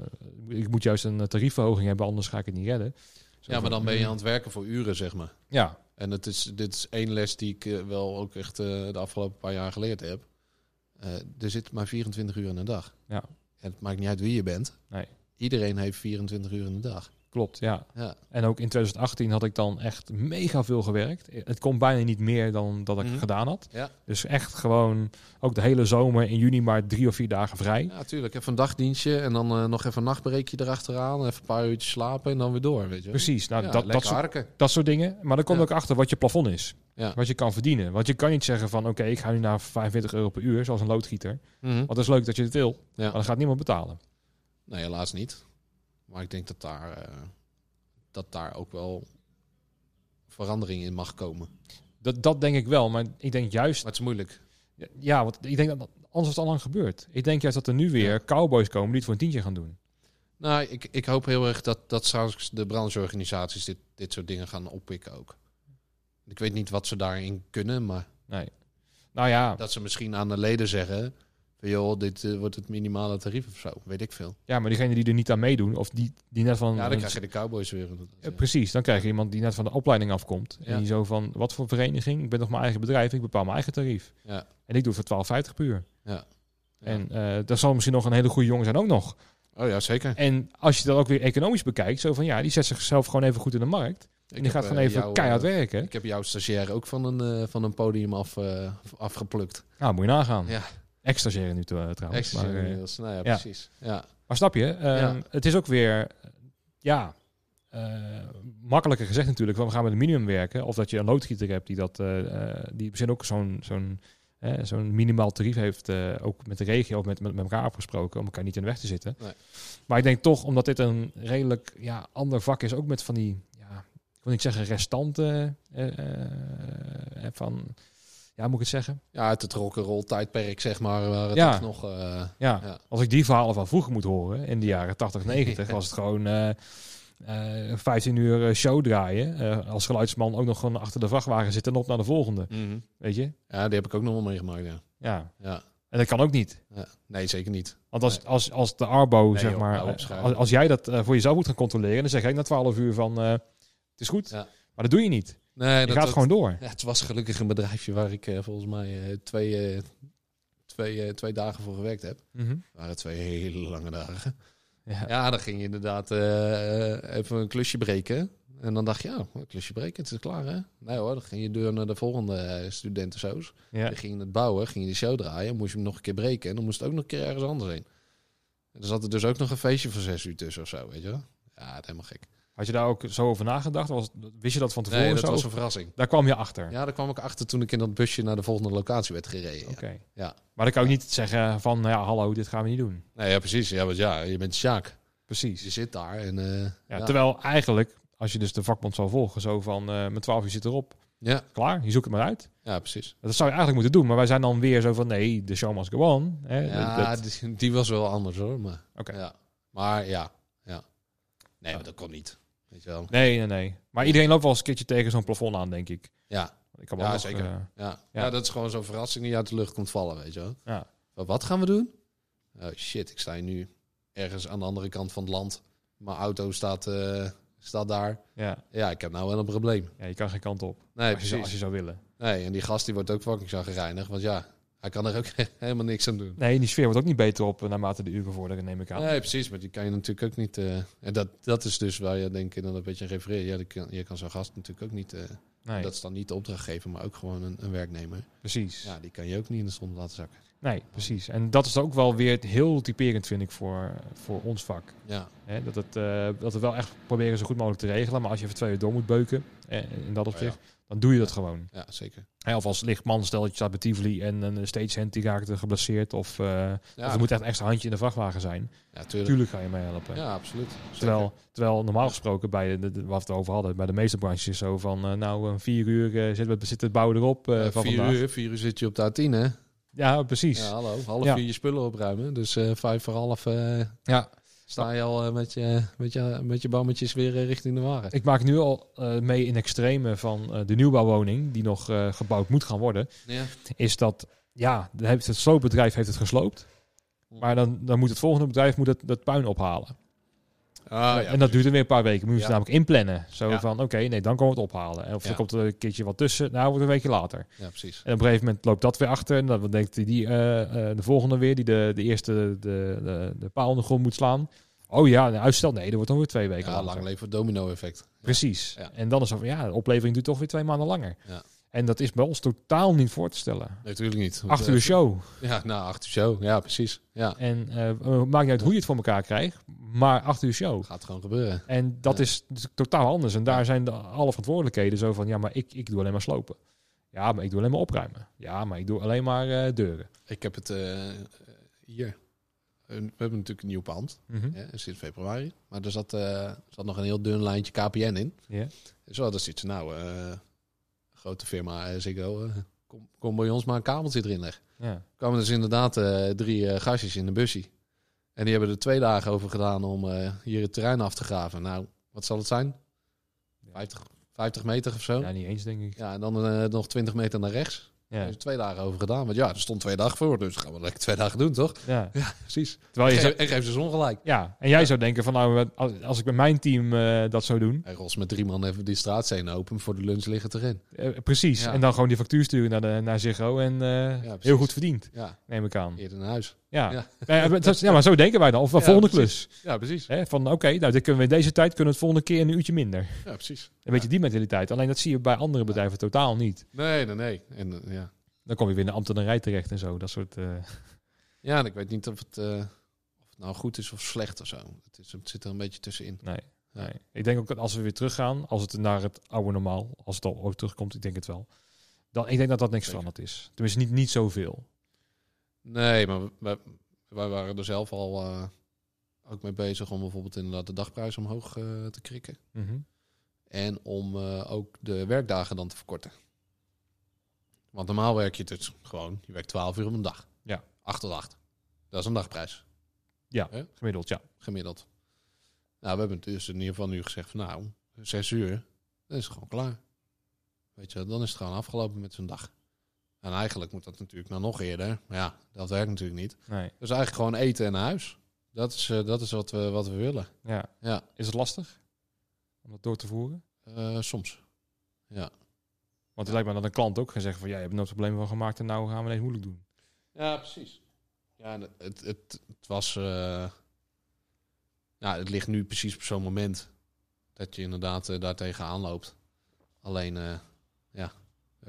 ik moet juist een tariefverhoging hebben, anders ga ik het niet redden. Zo Ja, maar van, dan ben je mm, aan het werken voor uren, zeg maar. Ja, En het is, dit is één les die ik eh, wel ook echt eh, de afgelopen paar jaar geleerd heb. Eh, er zit maar 24 uur in een dag. Ja. En het maakt niet uit wie je bent. Nee. Iedereen heeft 24 uur in de dag. Klopt, ja. Ja. En ook in 2018 had ik dan echt mega veel gewerkt. Het kon bijna niet meer dan dat ik Mhm. gedaan had. Ja. Dus echt gewoon ook de hele zomer in juni maar drie of vier dagen vrij. Ja, tuurlijk. Even een dagdienstje en dan eh, nog even een nachtbreekje erachteraan. Even een paar uurtjes slapen en dan weer door, weet je. Precies, nou, Ja, dat, dat, soort, dat soort dingen. Maar dan kom je Ja. ook achter wat je plafond is. Ja. Wat je kan verdienen. Want je kan niet zeggen van oké, ik ga nu naar 45 euro per uur, zoals een loodgieter. Mhm. Want dat is leuk dat je het wil. Maar dan gaat niemand betalen. Nee, helaas niet. Maar ik denk dat daar, eh, dat daar ook wel verandering in mag komen. Dat, dat denk ik wel. Maar ik denk juist Maar het is moeilijk. Ja, want ik denk dat anders het al lang gebeurd. Ik denk juist dat er nu weer Ja. cowboys komen die het voor een tientje gaan doen. Nou, ik, ik hoop heel erg dat, dat straks de brancheorganisaties dit, dit soort dingen gaan oppikken ook. Ik weet niet wat ze daarin kunnen, maar Nee. Nou ja, dat ze misschien aan de leden zeggen... Van, joh, dit eh, wordt het minimale tarief of zo. Weet ik veel. ja, maar diegenen die er niet aan meedoen, of die, die net van... Ja, dan krijg je de cowboys weer. Ja, precies, dan krijg je iemand die net van de opleiding afkomt. En Ja. die zo van, wat voor vereniging? Ik ben nog mijn eigen bedrijf, ik bepaal mijn eigen tarief. Ja. En ik doe het voor 12,50 per uur. Ja. En eh daar zal misschien nog een hele goede jongen zijn ook nog. Oh ja, zeker. En als je dat ook weer economisch bekijkt, zo van ja, die zet zichzelf gewoon even goed in de markt. En Ik die heb, gaat eh, gewoon even jou, keihard eh, werken. Ik heb jouw stagiair ook van een, eh, van een podium af, eh, afgeplukt. Nou, moet je nagaan. Ja. Ex-stagiaire nu eh, trouwens. Extra Maar, eh, inmiddels. Nou ja, precies. Ja. Maar snap je, ehm, het is ook weer, eh, ja, makkelijker gezegd natuurlijk, van we gaan met een minimum werken. Of dat je een loodgieter hebt die dat, die misschien ook zo'n zo'n zo'n minimaal tarief heeft, ook met de regio of met, met, met elkaar afgesproken, om elkaar niet in de weg te zitten. Nee. Maar ik denk toch, omdat dit een redelijk ja, ander vak is, ook met van die, ja, ik wil niet zeggen restanten van, ja, moet ik het zeggen? ja, uit het rock'n'roll tijdperk, zeg maar, waar het Ja. nog... eh, Ja, Ja. als ik die verhalen van vroeger moet horen, in de jaren 80, 90, [LAUGHS] was het gewoon eh eh 15 uur eh, show draaien. Eh, als geluidsman ook nog gewoon achter de vrachtwagen zitten en op naar de volgende. mhm. Weet je? Ja, die heb ik ook nog wel meegemaakt, ja. Ja. ja. En dat kan ook niet. ja. Nee, zeker niet. Want als, Nee. als, als de Arbo, Nee, zeg joh, maar, eh, schuim. als, als jij dat eh, voor jezelf moet gaan controleren, dan zeg ik na 12 uur van, eh, het is goed. Maar dat doe je niet. Nee, Je dat, gaat dat- gewoon door. Ja, het was gelukkig een bedrijfje waar ik eh, volgens mij eh, twee, eh, twee, twee dagen voor gewerkt heb. Het waren twee hele lange dagen. ja. Ja, dan ging je inderdaad even een klusje breken. En dan dacht je, ja, een klusje breken, het is klaar hè? Nee hoor, dan ging je door naar de volgende studentensoos. Ja. Dan ging je het bouwen, ging je de show draaien, moest je hem nog een keer breken. En dan moest het ook nog een keer ergens anders heen. En dan zat er dus ook nog een feestje van zes uur tussen of zo, weet je wel? Ja, het helemaal gek. Had je daar ook zo over nagedacht? Was, wist je dat van tevoren Nee, dat zo? was een verrassing. Daar kwam je achter. Ja, daar kwam ik achter toen ik in dat busje naar de volgende locatie werd gereden. Oké. Ja. Maar dan kan je niet zeggen van, nou ja, hallo, dit gaan we niet doen. Nee, ja, precies. Ja, want ja, je bent Sjaak. Precies. Je zit daar en... eh, Ja, ja. Terwijl eigenlijk, als je dus de vakbond zou volgen, zo van eh mijn 12 uur zit erop, ja, klaar, je zoekt het maar uit. ja, precies. Dat zou je eigenlijk moeten doen, maar wij zijn dan weer zo van nee, de show must go on. Hè, Ja, dat- die, die was wel anders hoor. Maar, Oké. ja. maar ja, ja. Nee, maar dat kon niet. Weet je wel. Nee, nee, nee. Maar iedereen loopt wel eens een keertje tegen zo'n plafond aan, denk ik. Ja, Ik kan Ja, wel nog, zeker. eh, ja. Ja. ja. dat is gewoon zo'n verrassing die uit de lucht komt vallen, weet je wel. ja. Maar wat gaan we doen? Oh shit, ik sta hier nu ergens aan de andere kant van het land. Mijn auto staat, eh, staat daar. Ja. Ja, ik heb nou wel een probleem. ja, je kan geen kant op. Nee, als, je, precies. als je zou willen. Nee, en die gast die wordt ook fucking zagrijnig. Want ja, hij kan er ook [LAUGHS] helemaal niks aan doen. Nee, die sfeer wordt ook niet beter op eh, naarmate de uren vorderen, neem ik aan. Nee, precies. Maar die kan je natuurlijk ook niet... eh, en dat, dat is dus waar je denk ik dan een beetje refereert. Ja, kan, je kan zo'n gast natuurlijk ook niet... eh, nee, Dat is dan niet de opdrachtgever, maar ook gewoon een, een werknemer. precies. Ja, die kan je ook niet in de zon laten zakken. Nee, precies. En dat is ook wel weer heel typerend, vind ik, voor, voor ons vak. Ja, Hè, dat, het, dat we wel echt proberen zo goed mogelijk te regelen. Maar als je even twee uur door moet beuken, eh, in dat opzicht, dan doe je dat gewoon. ja zeker. Of als lichtman, stel dat je staat bij Tivoli en een stagehand die raakt er geblesseerd. Of, Ja, of er moet echt een extra handje in de vrachtwagen zijn. ja tuurlijk. Tuurlijk ga je mee helpen. Ja, absoluut. Zeker. Terwijl, terwijl normaal gesproken, bij de, de- wat we het over hadden, bij de meeste branches is zo van, eh, nou, een vier uur eh, zit, het- zit het bouwen erop van vier vandaag. uur, vier uur zit je op de A10, hè? Ja, precies. Ja, Ja, hallo. Half Ja. vier je spullen opruimen. Dus vijf voor half eh, sta je al eh, met, je, met, je, met je bammetjes weer eh, richting de wagen. Ik maak nu al eh, mee in extreme van de nieuwbouwwoning, die nog gebouwd moet gaan worden. Ja. is dat ja, heeft het sloopbedrijf heeft het gesloopt. Maar dan, dan moet het volgende bedrijf moet het, dat puin ophalen. Ah, en dat duurt er weer een paar weken. Moet je Ja. namelijk inplannen. Zo Ja. van, oké, nee, dan komen we het ophalen. Of er komt er een keertje wat tussen. Nou, wordt een weekje later. Ja, precies. En op een gegeven moment loopt dat weer achter. En dan denkt die, die eh, eh, de volgende weer, die de, de eerste de, de, de paal in de grond moet slaan. Oh ja, nou, uitstel. Nee, er wordt dan weer twee weken Ja, langer. lang leven domino-effect. Precies. Ja. En dan is het van, ja, de oplevering duurt toch weer twee maanden langer. Ja. En dat is bij ons totaal niet voor te stellen. Nee, natuurlijk niet. Want, Acht eh, uur show. Ja, nou, acht uur show. Ja, precies. Ja, En het maakt niet uit hoe je het voor elkaar krijgt, maar acht uur show. gaat gewoon gebeuren. En dat Ja. is dus totaal anders. En daar zijn de, alle verantwoordelijkheden zo van, ja, maar ik, ik doe alleen maar slopen. Ja, maar ik doe alleen maar opruimen. Ja, maar ik doe alleen maar eh, deuren. Ik heb het hier. We hebben natuurlijk een nieuw pand. Hè, sinds februari. Maar er zat, zat nog een heel dun lijntje KPN in. Ja. Dus wel, dat zit ze nou. Grote firma eh, Ziggo. eh, kom, kom bij ons maar een kabeltje erin leggen. Ja. kwamen dus inderdaad eh, drie gastjes in de bussie. En die hebben er twee dagen over gedaan om hier het terrein af te graven. Nou, wat zal het zijn? 50, 50 meter of zo? ja, niet eens, denk ik. Ja, en dan nog 20 meter naar rechts. Daar Ja. ze twee dagen over gedaan. Want ja, er stond twee dagen voor. Dus gaan we lekker twee dagen doen, toch? Ja. [LAUGHS] Ja, precies. Terwijl je En, zo, ge- en geef ze zon gelijk. ja, en jij zou denken van, nou, als, ik met mijn team eh, dat zou doen, Hij rolt met drie man even die straatscène open. Voor de lunch liggen erin. eh, precies. Ja. En dan gewoon die factuur sturen naar, de, naar Ziggo en eh, heel goed verdiend, Ja, neem ik aan. eerder naar huis. Ja. Ja. Ja. maar zo denken wij dan. Of Ja, volgende precies. klus. Ja, precies. Hè, van oké, nou dit kunnen we in deze tijd kunnen we het volgende keer een uurtje minder. Ja, precies. Een beetje die mentaliteit. Alleen dat zie je bij andere bedrijven totaal niet. Nee, nee, nee. En, eh, ja. Dan kom je weer in de ambtenarij terecht en zo. Dat soort. eh, ja, en ik weet niet of het, eh, of het nou goed is of slecht of zo. Het, is, het zit er een beetje tussenin. nee, nee. Ik denk ook dat als we weer teruggaan, als het naar het oude normaal, als het al ooit terugkomt, ik denk het wel. Dan, ik denk dat dat niks veranderd is. Tenminste, niet, niet zoveel. Nee, maar wij, wij waren er zelf al eh, ook mee bezig om bijvoorbeeld inderdaad de dagprijs omhoog eh, te krikken. Mhm. En om eh, ook de werkdagen dan te verkorten. Want normaal werk je dus gewoon, je werkt 12 uur op een dag. Ja. 8 tot 8. Dat is een dagprijs, Gemiddeld, ja. gemiddeld. Nou, we hebben dus in ieder geval nu gezegd van nou, 6 uur, dan is het gewoon klaar. Weet je, dan is het gewoon afgelopen met zo'n dag. En eigenlijk moet dat natuurlijk nou nog eerder. Maar ja, dat werkt natuurlijk niet. Nee. Dus eigenlijk gewoon eten en naar huis. Dat is, eh, dat is wat, we, wat we willen. Ja. Ja, Is het lastig om dat door te voeren? eh, soms. Ja. Want het lijkt me dat een klant ook gaat zeggen van ja, je hebt er nooit problemen van gemaakt en nou gaan we ineens moeilijk doen. ja, precies. Ja, het, het, het was... ja, het ligt nu precies op zo'n moment dat je inderdaad eh, daar tegenaan loopt. Alleen, ja,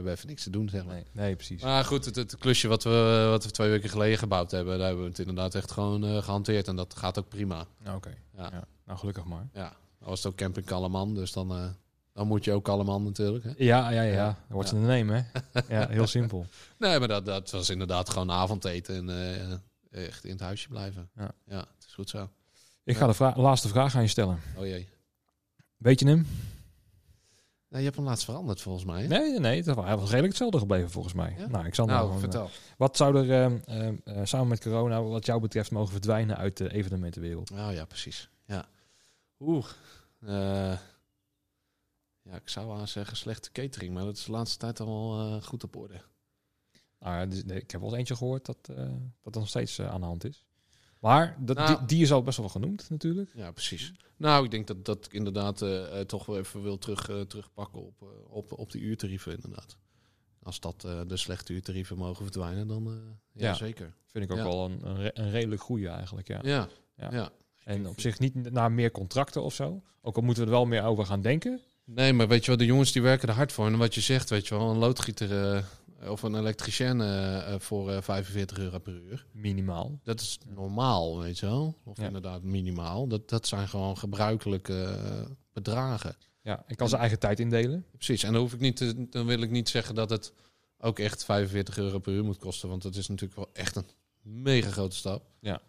hebben even niks te doen, zeg maar. Nee, nee precies. Maar goed, het, het klusje wat we, wat we twee weken geleden gebouwd hebben, daar hebben we het inderdaad echt gewoon eh, gehanteerd. En dat gaat ook prima. Nou, Oké, Ja. ja. nou gelukkig maar. Ja, dan was het ook camping Kalleman, dus dan, eh, dan moet je ook Kalleman natuurlijk. Hè? Ja, ja, ja. Ja. Dan wordt Ja. ze een nemen, hè? [LAUGHS] Ja, heel simpel. Nee, maar dat, dat was inderdaad gewoon avondeten en eh, echt in het huisje blijven. Ja. ja, het is goed zo. Ik ga de vra- laatste vraag aan je stellen. Oh jee. Weet je hem? Nou, je hebt hem laatst veranderd volgens mij. hè? Nee, nee, het was, hij was redelijk hetzelfde gebleven volgens mij. Ja? Nou, ik zal Nou, nou gewoon, vertel. wat zou er eh, samen met corona, wat jou betreft, mogen verdwijnen uit de evenementenwereld? Oh ja, precies. Ja. Oeh. eh, ja, ik zou aan zeggen slechte catering, maar dat is de laatste tijd al goed op orde. Nou, ja, dus, nee, ik heb wel eens eentje gehoord dat dat er nog steeds aan de hand is. Maar dat, Nou. die, die is al best wel genoemd natuurlijk. Ja, precies. Nou, ik denk dat dat ik inderdaad eh, eh, toch wel even wil terug, eh, terugpakken op, op, op die uurtarieven inderdaad. Als dat de slechte uurtarieven mogen verdwijnen, dan ja, zeker. Vind ik ook Ja. wel een, een, re- een redelijk goede eigenlijk, ja. Ja, Ja. ja. En op zich niet naar meer contracten of zo. Ook al moeten we er wel meer over gaan denken. Nee, maar weet je wel, de jongens die werken er hard voor. En wat je zegt, weet je wel, een loodgieter of een elektricien eh, eh, voor eh 45 euro per uur. Minimaal. Dat is normaal, weet je wel. Of Ja. inderdaad minimaal. Dat, dat zijn gewoon gebruikelijke eh, bedragen. Ja, ik kan zijn eigen tijd indelen. Precies. En dan, hoef ik niet te, dan wil ik niet zeggen dat het ook echt 45 euro per uur moet kosten. Want dat is natuurlijk wel echt een mega grote stap. Ja.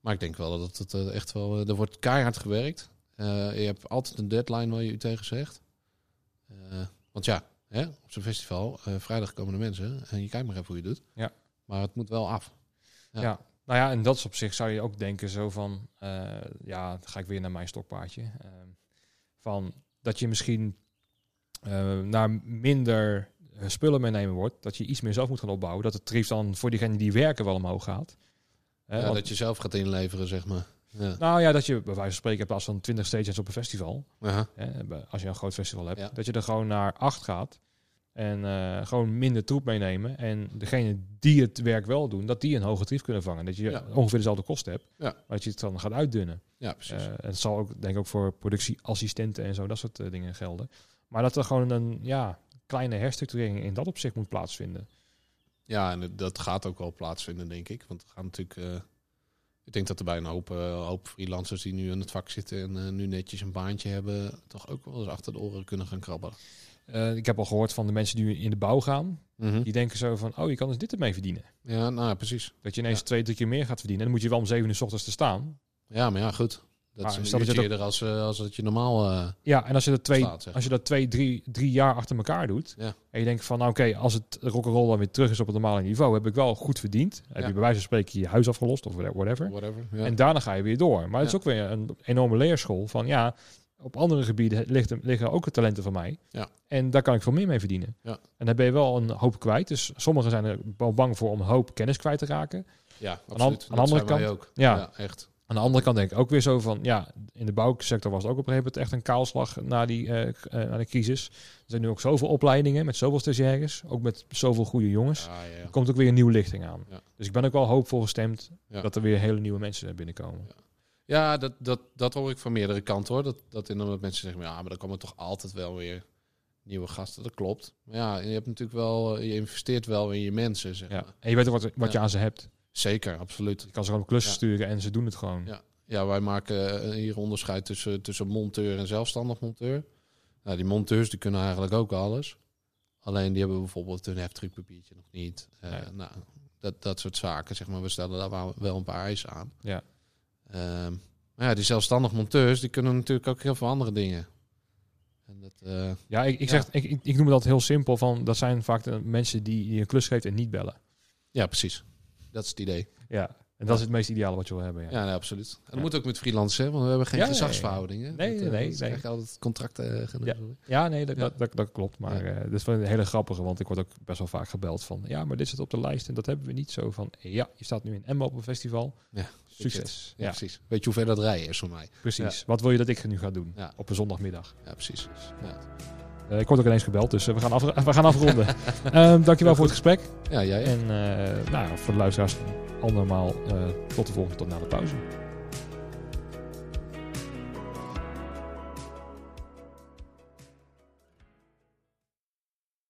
Maar ik denk wel dat het eh, echt wel... eh, er wordt keihard gewerkt. Eh, je hebt altijd een deadline waar je u tegen zegt. Eh, want ja, hè, op zo'n festival, eh, vrijdag komen de mensen. En je kijkt maar even hoe je doet. Ja. Maar het moet wel af. Ja. Ja. Nou ja, en dat is op zich zou je ook denken zo van... eh, ja, dan ga ik weer naar mijn stokpaardje. eh, van dat je misschien eh, naar minder spullen meenemen wordt. Dat je iets meer zelf moet gaan opbouwen. Dat het tarief dan voor diegenen die werken wel omhoog gaat. Hè, Ja, want- dat je zelf gaat inleveren, zeg maar. Ja. Nou ja, dat je bij wijze van spreken in plaats van 20 stages op een festival... Aha. Hè, bij- als je een groot festival hebt, Ja. dat je er gewoon naar acht gaat. En eh, gewoon minder troep meenemen. En degene die het werk wel doen, dat die een hoge tarief kunnen vangen. Dat je Ja. ongeveer dezelfde kosten hebt. Ja. Maar dat je het dan gaat uitdunnen. Ja, precies. Eh, en het zal ook, denk ik, ook voor productieassistenten en zo, dat soort eh, dingen gelden. Maar dat er gewoon een ja, kleine herstructurering in dat opzicht moet plaatsvinden. Ja, en dat gaat ook wel plaatsvinden, denk ik. Want we gaan natuurlijk. Ik denk dat er bij een hoop, eh, hoop freelancers die nu in het vak zitten en eh, nu netjes een baantje hebben, toch ook wel eens achter de oren kunnen gaan krabbelen. Eh, ik heb al gehoord van de mensen die in de bouw gaan. Mhm. Die denken zo van, oh, je kan dus dit ermee verdienen. Ja, nou ja, precies. Dat je ineens Ja. twee, drie keer meer gaat verdienen. En dan moet je wel om zeven uur s ochtends te staan. Ja, maar ja, goed. Dat is dat je eerder als, eh, als dat je normaal... eh, Ja, en als je dat twee, zeg als je dat twee drie, drie jaar achter elkaar doet. Ja. En je denkt van, nou, oké, als het rock'n'roll dan weer terug is op het normale niveau, heb ik wel goed verdiend. Heb je bij wijze van spreken je huis afgelost of whatever. whatever. Ja. En daarna ga je weer door. Maar het is ook weer een enorme leerschool van, ja, op andere gebieden ligt, liggen ook talenten van mij. Ja. En daar kan ik veel meer mee verdienen. Ja. En dan ben je wel een hoop kwijt. Dus sommigen zijn er wel bang voor om een hoop kennis kwijt te raken. ja, aan de absoluut. andere Dat zijn wij kant- ook. Ja. echt. Aan de andere kant denk ik ook weer zo van, ja, in de bouwsector was het ook op een gegeven moment echt een kaalslag na, die, eh, eh, na de crisis. Er zijn nu ook zoveel opleidingen met zoveel stagiaires, ook met zoveel goede jongens. Ja, ja, ja. Er komt ook weer een nieuwe lichting aan. Ja. Dus ik ben ook wel hoopvol gestemd Ja. dat er weer hele nieuwe mensen binnenkomen. Ja, dat, dat, dat hoor ik van meerdere kanten hoor. Dat, dat inderdaad mensen zeggen, ja, maar dan komen toch altijd wel weer nieuwe gasten. Dat klopt. Maar ja, je hebt natuurlijk wel, eh, je investeert wel in je mensen, zeg Ja. maar. En je weet ook wat, wat je Ja. aan ze hebt. Zeker, absoluut. Je kan ze gewoon klussen Ja. sturen en ze doen het gewoon. Ja. Ja, wij maken eh, hier onderscheid tussen, tussen monteur en zelfstandig monteur. Nou, die monteurs die kunnen eigenlijk ook alles. Alleen die hebben bijvoorbeeld hun heftruckpapiertje nog niet. Eh, nou, dat, dat soort zaken, zeg maar. We stellen daar wel- een paar eisen aan. Ja. Ehm, maar ja, die zelfstandig monteurs, die kunnen natuurlijk ook heel veel andere dingen. En dat, eh, Ja, ik, ik, Ja. Zeg, ik, ik, ik noem dat heel simpel. Van, dat zijn vaak de mensen die, die een klus geeft en niet bellen. ja, precies. Dat is het idee. Ja. En dat is het meest ideale wat je wil hebben. Ja. Ja, nee, absoluut. En dat Ja. moet ook met freelancers, want we hebben geen Ja, gezagsverhoudingen. nee, Dat, eh, nee, dat nee. krijg je altijd contracten. eh, Ja. Ja, nee, dat, Ja. Dat, dat, dat klopt. Maar eh dat is wel een hele grappige, want ik word ook best wel vaak gebeld van... ja, maar dit zit op de lijst en dat hebben we niet zo van... ja, je staat nu in Emma op een festival. Ja, Succes. Ja, Ja, precies. Weet je hoe ver dat rijden is voor mij? precies. Wat wil je dat ik nu ga doen Ja. op een zondagmiddag? Ja, precies. Ja, Eh, ik word ook ineens gebeld, dus eh, we, gaan af, [LAUGHS] we gaan afronden. [LAUGHS] Ehm dankjewel voor het gesprek. ja jij? En eh, nou, voor de luisteraars, andermaal eh, tot de volgende, tot na de pauze.